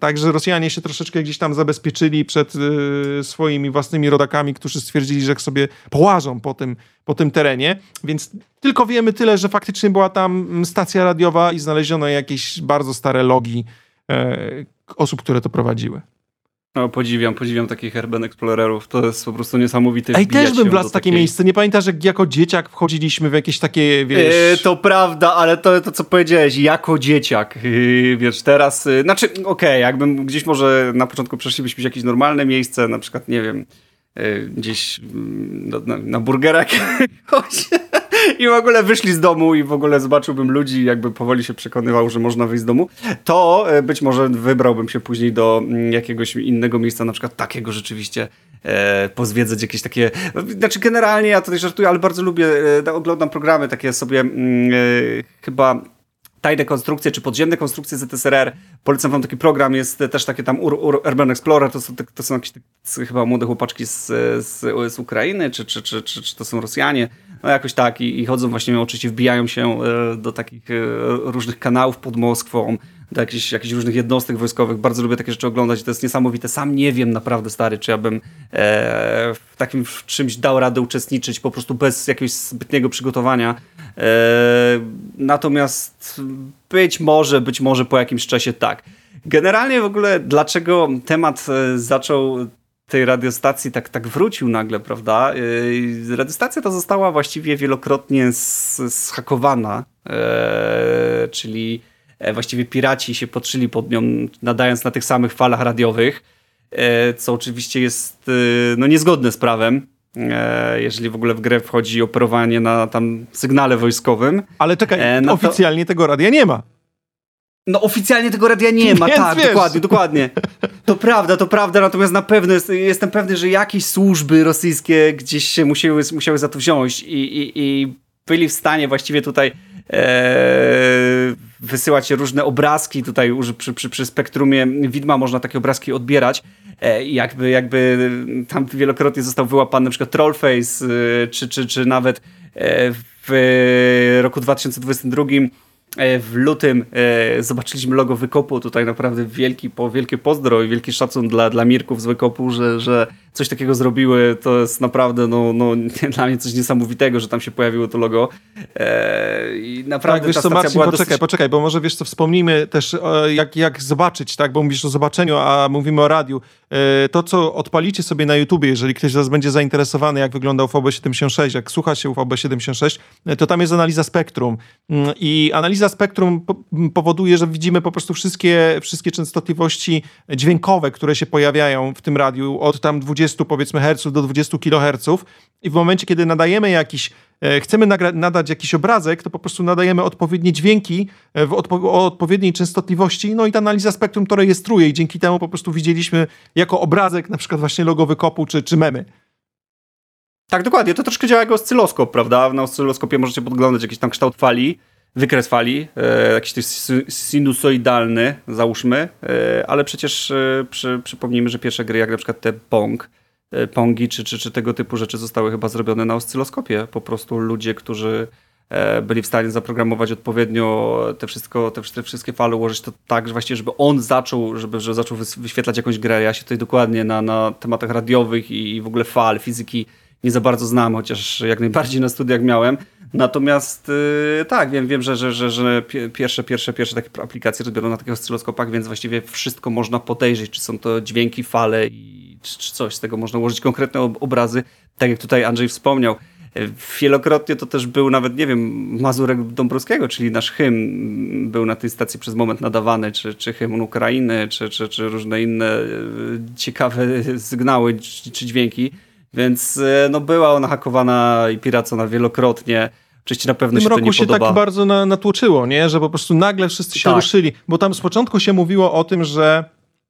Także Rosjanie się troszeczkę gdzieś tam zabezpieczyli przed y, swoimi własnymi rodakami, którzy stwierdzili, że sobie połażą po tym, po tym terenie. Więc tylko wiemy tyle, że faktycznie była tam stacja radiowa i znaleziono jakieś bardzo stare logi e, osób, które to prowadziły. No, podziwiam, podziwiam takich Urban Explorerów. To jest po prostu niesamowity Ej, też bym wlazł w takie takiej... miejsce. Nie pamiętasz, jak jako dzieciak wchodziliśmy w jakieś takie, wiesz... Yy, to prawda, ale to, to co powiedziałeś, jako dzieciak, yy, wiesz, teraz... Yy, znaczy, okej, okay, jakbym gdzieś może na początku przeszlibyśmy w jakieś normalne miejsce, na przykład, nie wiem, gdzieś mm, na, na, na burgerach i w ogóle wyszli z domu i w ogóle zobaczyłbym ludzi, jakby powoli się przekonywał, że można wyjść z domu, to e, być może wybrałbym się później do mm, jakiegoś innego miejsca, na przykład takiego rzeczywiście e, pozwiedzać jakieś takie, znaczy generalnie ja tutaj żartuję, ale bardzo lubię, e, oglądam programy takie sobie mm, chyba tajne konstrukcje, czy podziemne konstrukcje ZSRR. Polecam wam taki program, jest też takie tam Ur Ur Urban Explorer, to są, to są jakieś chyba młode chłopaczki z, z, z Ukrainy, czy, czy, czy, czy, czy to są Rosjanie, no jakoś tak i, i chodzą właśnie, oczywiście wbijają się e, do takich e, różnych kanałów pod Moskwą, do jakichś, jakichś różnych jednostek wojskowych. Bardzo lubię takie rzeczy oglądać to jest niesamowite. Sam nie wiem naprawdę, stary, czy ja bym e, w takim w czymś dał radę uczestniczyć po prostu bez jakiegoś zbytniego przygotowania. E, natomiast być może, być może po jakimś czasie tak. Generalnie w ogóle dlaczego temat e, zaczął tej radiostacji tak, tak wrócił nagle, prawda? E, radiostacja ta została właściwie wielokrotnie zhakowana, e, czyli właściwie piraci się podszyli pod nią, nadając na tych samych falach radiowych, e, co oczywiście jest e, no, niezgodne z prawem, jeżeli w ogóle w grę wchodzi operowanie na tam sygnale wojskowym. Ale czekaj, no oficjalnie to... tego radia nie ma. No oficjalnie tego radia nie ma, Więc tak, wiesz. dokładnie, dokładnie. To prawda, to prawda, natomiast na pewno jest, jestem pewny, że jakieś służby rosyjskie gdzieś się musiały, musiały za to wziąć i, i, i byli w stanie właściwie tutaj e, wysyłać różne obrazki. Tutaj przy, przy, przy spektrumie widma można takie obrazki odbierać. E, jakby, jakby tam wielokrotnie został wyłapany na przykład Trollface, e, czy, czy, czy nawet w roku 2022 E, w lutym e, zobaczyliśmy logo Wykopu, tutaj naprawdę wielki, po, wielkie pozdro i wielki szacun dla, dla Mirków z Wykopu, że, że coś takiego zrobiły, to jest naprawdę no, no, dla mnie coś niesamowitego, że tam się pojawiło to logo. E, i naprawdę tak, wiesz co Marcin, poczekaj, dosyć... poczekaj, bo może wiesz co, wspomnijmy też jak, jak zobaczyć, tak, bo mówisz o zobaczeniu, a mówimy o radiu, to co odpalicie sobie na YouTubie, jeżeli ktoś z was będzie zainteresowany, jak wygląda UVB76, jak słucha się UVB76, to tam jest analiza spektrum. Mm, i analiza analiza spektrum powoduje, że widzimy po prostu wszystkie, wszystkie częstotliwości dźwiękowe, które się pojawiają w tym radiu od tam 20 powiedzmy herców do 20 kiloherców i w momencie, kiedy nadajemy jakiś e, chcemy nadać jakiś obrazek, to po prostu nadajemy odpowiednie dźwięki e, w odpo o odpowiedniej częstotliwości, no i ta analiza spektrum to rejestruje i dzięki temu po prostu widzieliśmy jako obrazek na przykład właśnie logo wykopu czy, czy memy. Tak, dokładnie. To troszkę działa jak oscyloskop, prawda? Na oscyloskopie możecie podglądać jakiś tam kształt fali wykres fali, e, jakiś też sinusoidalny, załóżmy, e, ale przecież e, przy, przypomnijmy, że pierwsze gry, jak na przykład te Pong, Pongi czy, czy, czy tego typu rzeczy zostały chyba zrobione na oscyloskopie. Po prostu ludzie, którzy byli w stanie zaprogramować odpowiednio te, wszystko, te, te wszystkie fale, ułożyć to tak, że właściwie, żeby on zaczął, żeby że zaczął wyświetlać jakąś grę. Ja się tutaj dokładnie na, na tematach radiowych i, i w ogóle fal, fizyki nie za bardzo znam, chociaż jak najbardziej na studiach miałem. Natomiast yy, tak, wiem, wiem że, że, że, że pierwsze, pierwsze, pierwsze takie aplikacje robione na takich oscyloskopach, więc właściwie wszystko można podejrzeć, czy są to dźwięki, fale i czy, czy coś z tego można ułożyć konkretne obrazy, tak jak tutaj Andrzej wspomniał. Wielokrotnie to też był nawet, nie wiem, Mazurek Dąbrowskiego, czyli nasz hymn był na tej stacji przez moment nadawany, czy, czy hymn Ukrainy, czy, czy, czy różne inne e, ciekawe sygnały czy dźwięki. Więc e, no, była ona hakowana i piracona wielokrotnie. Oczywiście na pewno się to nie się podoba. tak bardzo na, natłoczyło, nie? że po prostu nagle wszyscy się tak. ruszyli, bo tam z początku się mówiło o tym, że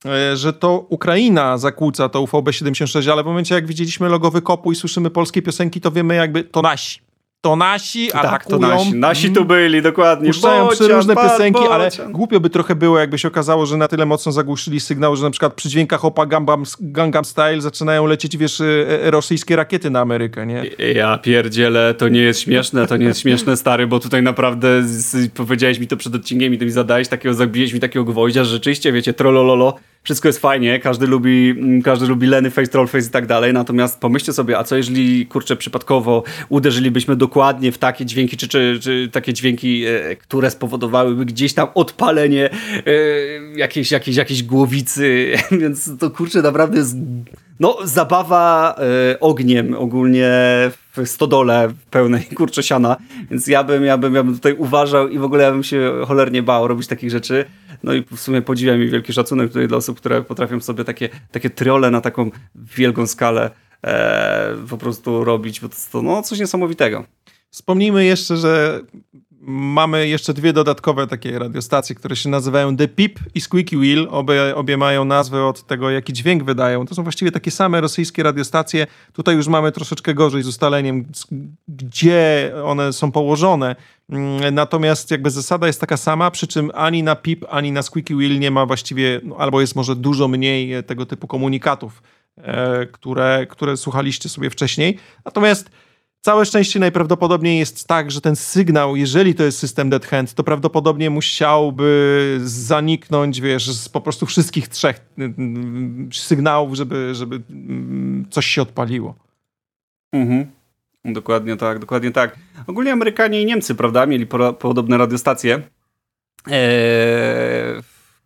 e, że to Ukraina zakłóca to UVB76, ale w momencie jak widzieliśmy logowy kopu i słyszymy polskie piosenki, to wiemy jakby to nasi to nasi tak, atakują. to nasi. Nasi tu byli, dokładnie. Puszczają różne piosenki, bocian. ale głupio by trochę było, jakby się okazało, że na tyle mocno zagłuszyli sygnał, że na przykład przy dźwiękach Opa Gangnam, Gangnam Style zaczynają lecieć, wiesz, e, e, rosyjskie rakiety na Amerykę, nie? Ja pierdzielę, to nie jest śmieszne, to nie jest śmieszne, stary, bo tutaj naprawdę powiedziałeś mi to przed odcinkiem i ty mi zadałeś takiego, zabiłeś mi takiego gwoździa, że rzeczywiście, wiecie, trollololo, wszystko jest fajnie, każdy lubi, mm, każdy lubi Leny Face, Trollface i tak dalej, natomiast pomyślcie sobie, a co jeżeli, kurczę, przypadkowo uderzylibyśmy dokładnie w takie dźwięki, czy, czy, czy takie dźwięki, e, które spowodowałyby gdzieś tam odpalenie e, jakiejś, jakiejś, jakiejś głowicy, więc to kurczę naprawdę jest no, zabawa e, ogniem ogólnie w stodole pełnej kurczę siana, więc ja bym, ja bym, ja bym tutaj uważał i w ogóle ja bym się cholernie bał robić takich rzeczy. No i w sumie podziwiam mi wielki szacunek tutaj dla osób, które potrafią sobie takie, takie triole na taką wielką skalę e, po prostu robić, bo to, to no, coś niesamowitego. Wspomnijmy jeszcze, że mamy jeszcze dwie dodatkowe takie radiostacje, które się nazywają The Pip i Squeaky Wheel. Obie, obie mają nazwę od tego, jaki dźwięk wydają. To są właściwie takie same rosyjskie radiostacje. Tutaj już mamy troszeczkę gorzej z ustaleniem, gdzie one są położone. Mm, natomiast jakby zasada jest taka sama, przy czym ani na PIP, ani na Squeaky Wheel nie ma właściwie, no, albo jest może dużo mniej tego typu komunikatów, e, które, które słuchaliście sobie wcześniej. Natomiast Całe szczęście najprawdopodobniej jest tak, że ten sygnał, jeżeli to jest system Dead Hand, to prawdopodobnie musiałby zaniknąć, wiesz, z po prostu wszystkich trzech sygnałów, żeby, żeby coś się odpaliło. Mhm. Dokładnie tak, dokładnie tak. Ogólnie Amerykanie i Niemcy, prawda, mieli podobne radiostacje. Eee,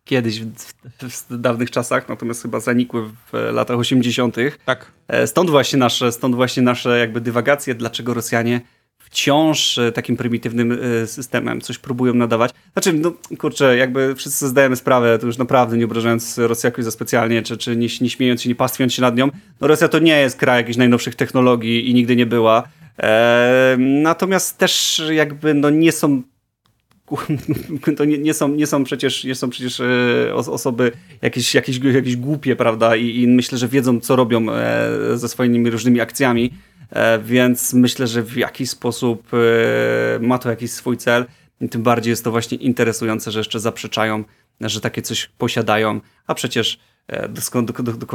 kiedyś, w, w, dawnych czasach, natomiast chyba zanikły w latach 80. Tak. E, stąd właśnie nasze, stąd właśnie nasze jakby dywagacje, dlaczego Rosjanie wciąż e, takim prymitywnym e, systemem coś próbują nadawać. Znaczy, no kurczę, jakby wszyscy zdajemy sprawę, to już naprawdę nie obrażając Rosji jakoś za specjalnie, czy, czy nie, nie śmiejąc się, nie pastwiąc się nad nią, no Rosja to nie jest kraj jakichś najnowszych technologii i nigdy nie była. natomiast też jakby no nie są to nie, nie, są, nie są przecież, nie są przecież e, osoby jakieś, jakieś, jakieś głupie, prawda? I, I myślę, że wiedzą, co robią e, ze swoimi różnymi akcjami, e, więc myślę, że w jakiś sposób ma to jakiś swój cel. I tym bardziej jest to właśnie interesujące, że jeszcze zaprzeczają, że takie coś posiadają, a przecież E,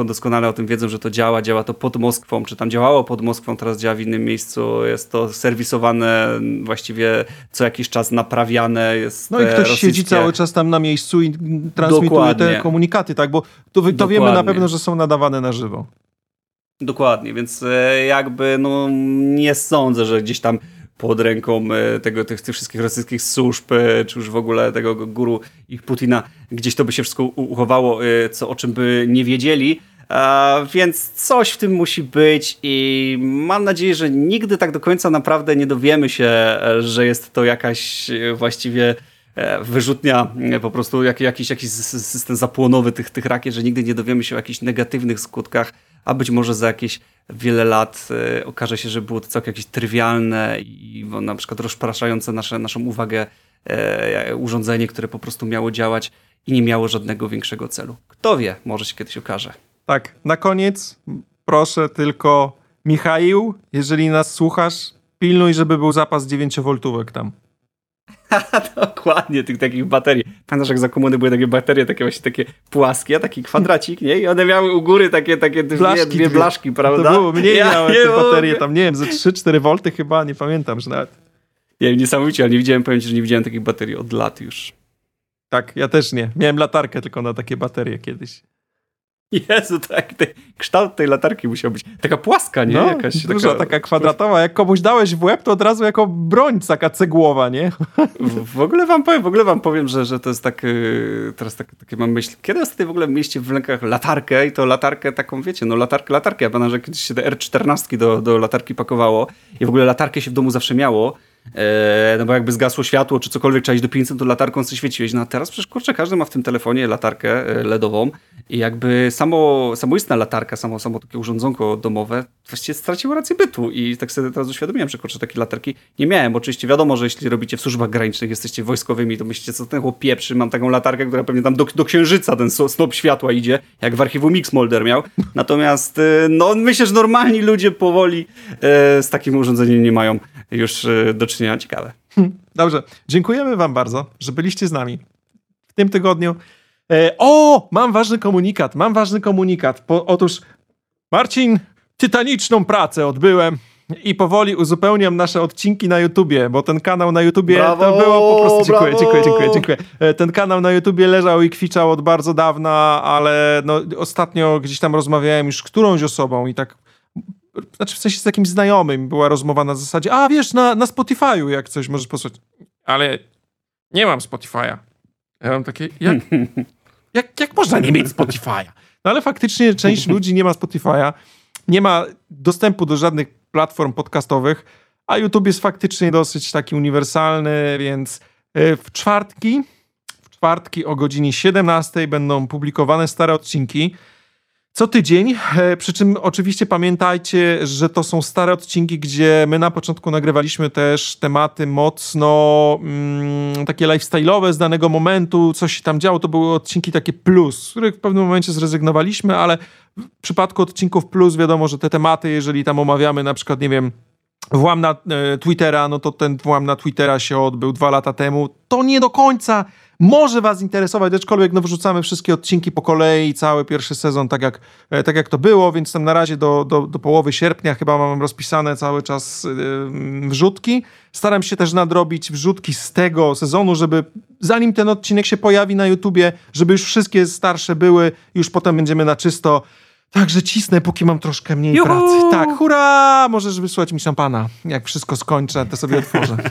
doskonale o tym wiedzą, że to działa, działa to pod Moskwą, czy tam działało pod Moskwą, teraz działa w innym miejscu, jest to serwisowane właściwie co jakiś czas naprawiane. Jest no i ktoś rosyjskie... siedzi cały czas tam na miejscu i transmituje Dokładnie. te komunikaty, tak? Bo to, to wiemy na pewno, że są nadawane na żywo. Dokładnie, więc e, jakby no nie sądzę, że gdzieś tam pod ręką e, tego, tych, tych wszystkich rosyjskich służb, e, czy już w ogóle tego guru ich Putina, gdzieś to by się wszystko uchowało, e, co, o czym by nie wiedzieli. Więc coś w tym musi być i mam nadzieję, że nigdy tak do końca naprawdę nie dowiemy się, że jest to jakaś właściwie wyrzutnia, po prostu jakiś, jakiś system zapłonowy tych, tych rakiet, że nigdy nie dowiemy się o jakichś negatywnych skutkach, a być może za jakieś wiele lat y, okaże się, że było to całkiem jakieś trywialne i na przykład rozpraszające nasze, naszą uwagę e, urządzenie, które po prostu miało działać i nie miało żadnego większego celu. Kto wie, może się kiedyś okaże. Tak, na koniec proszę tylko Michał, jeżeli nas słuchasz, pilnuj, żeby był zapas 9V tam. Dokładnie, tych takich baterii. Pamiętasz, jak za komuny były takie baterie, takie właśnie takie płaskie, taki kwadracik, nie? I one miały u góry takie, takie blaszki, dwie, dwie blaszki, prawda? To było mniej ja, miałem te baterie, tam nie wiem, ze 3-4 V chyba, nie pamiętam, że nawet. Nie wiem, niesamowicie, ale nie widziałem, powiem ci, że nie widziałem takich baterii od lat już. Tak, ja też nie. Miałem latarkę tylko na takie baterie kiedyś. Jezu, tak, te, kształt tej latarki musiał być taka płaska, nie? No, Jakaś duża, taka... taka kwadratowa. Jak komuś dałeś w łeb, to od razu jako broń taka cegłowa, nie? W, w ogóle wam powiem, w ogóle wam powiem, że, że to jest tak, yy, teraz tak, takie mam myśl, kiedy ostatnio w ogóle mieście w rękach latarkę i to latarkę taką, wiecie, no latarkę, latarkę. Ja pamiętam, że kiedyś się te R14 do, do latarki pakowało i w ogóle latarkę się w domu zawsze miało no bo jakby zgasło światło, czy cokolwiek trzeba iść do 500, to latarką sobie świeciłeś. No a teraz przecież kurczę, każdy ma w tym telefonie latarkę e, LEDową i jakby samo, samoistna latarka, samo, samo takie urządzonko domowe właściwie straciło rację bytu i tak sobie teraz uświadomiłem, że kurczę, takie latarki nie miałem. Oczywiście wiadomo, że jeśli robicie w służbach granicznych, jesteście wojskowymi, to myślicie, co ten chłop pieprzy, mam taką latarkę, która pewnie tam do, do księżyca ten snop światła idzie, jak w archiwum Mixmolder miał. Natomiast e, no myślę, że normalni ludzie powoli e, z takim urządzeniem nie mają już e, do czynienia. Ciekawe. Dobrze, dziękujemy wam bardzo, że byliście z nami w tym tygodniu. E, o, mam ważny komunikat, mam ważny komunikat. Po, otóż Marcin, tytaniczną pracę odbyłem. I powoli uzupełniam nasze odcinki na YouTubie, bo ten kanał na YouTubie Brawo, to było po prostu. Dziękuję, brawo. dziękuję, dziękuję, dziękuję. E, Ten kanał na YouTubie leżał i kwiczał od bardzo dawna, ale no, ostatnio gdzieś tam rozmawiałem już z którąś osobą i tak. Znaczy w sensie z jakimś znajomym była rozmowa na zasadzie, a wiesz, na, na Spotify'u jak coś możesz posłuchać. Ale nie mam Spotify'a. Ja mam takie, jak, jak, jak można nie mieć Spotify'a? No ale faktycznie część ludzi nie ma Spotify'a, nie ma dostępu do żadnych platform podcastowych, a YouTube jest faktycznie dosyć taki uniwersalny, więc y, w czwartki, w czwartki o godzinie 17 będą publikowane stare odcinki. Co tydzień, e, przy czym oczywiście pamiętajcie, że to są stare odcinki, gdzie my na początku nagrywaliśmy też tematy mocno mm, takie lifestyle'owe z danego momentu, coś się tam działo, to były odcinki takie plus, z których w pewnym momencie zrezygnowaliśmy, ale w przypadku odcinków plus wiadomo, że te tematy, jeżeli tam omawiamy na przykład, nie wiem, włam na e, Twittera, no to ten włam na Twittera się odbył dwa lata temu. To nie do końca może was interesować, aczkolwiek no wrzucamy wszystkie odcinki po kolei, cały pierwszy sezon, tak jak, e, tak jak to było, więc tam na razie do, do, do połowy sierpnia chyba mam rozpisane cały czas yy, wrzutki. Staram się też nadrobić wrzutki z tego sezonu, żeby zanim ten odcinek się pojawi na YouTubie, żeby już wszystkie starsze były, już potem będziemy na czysto. Także cisnę, póki mam troszkę mniej Juhu! pracy. Tak, hurra! Możesz wysłać mi szampana. Jak wszystko skończę, to sobie otworzę.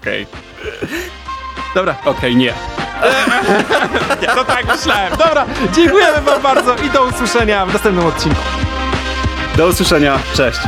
Okej, Dobra, okej, nie. to tak myślałem. Dobra, dziękujemy wam bardzo i do usłyszenia w następnym odcinku. Do usłyszenia, cześć.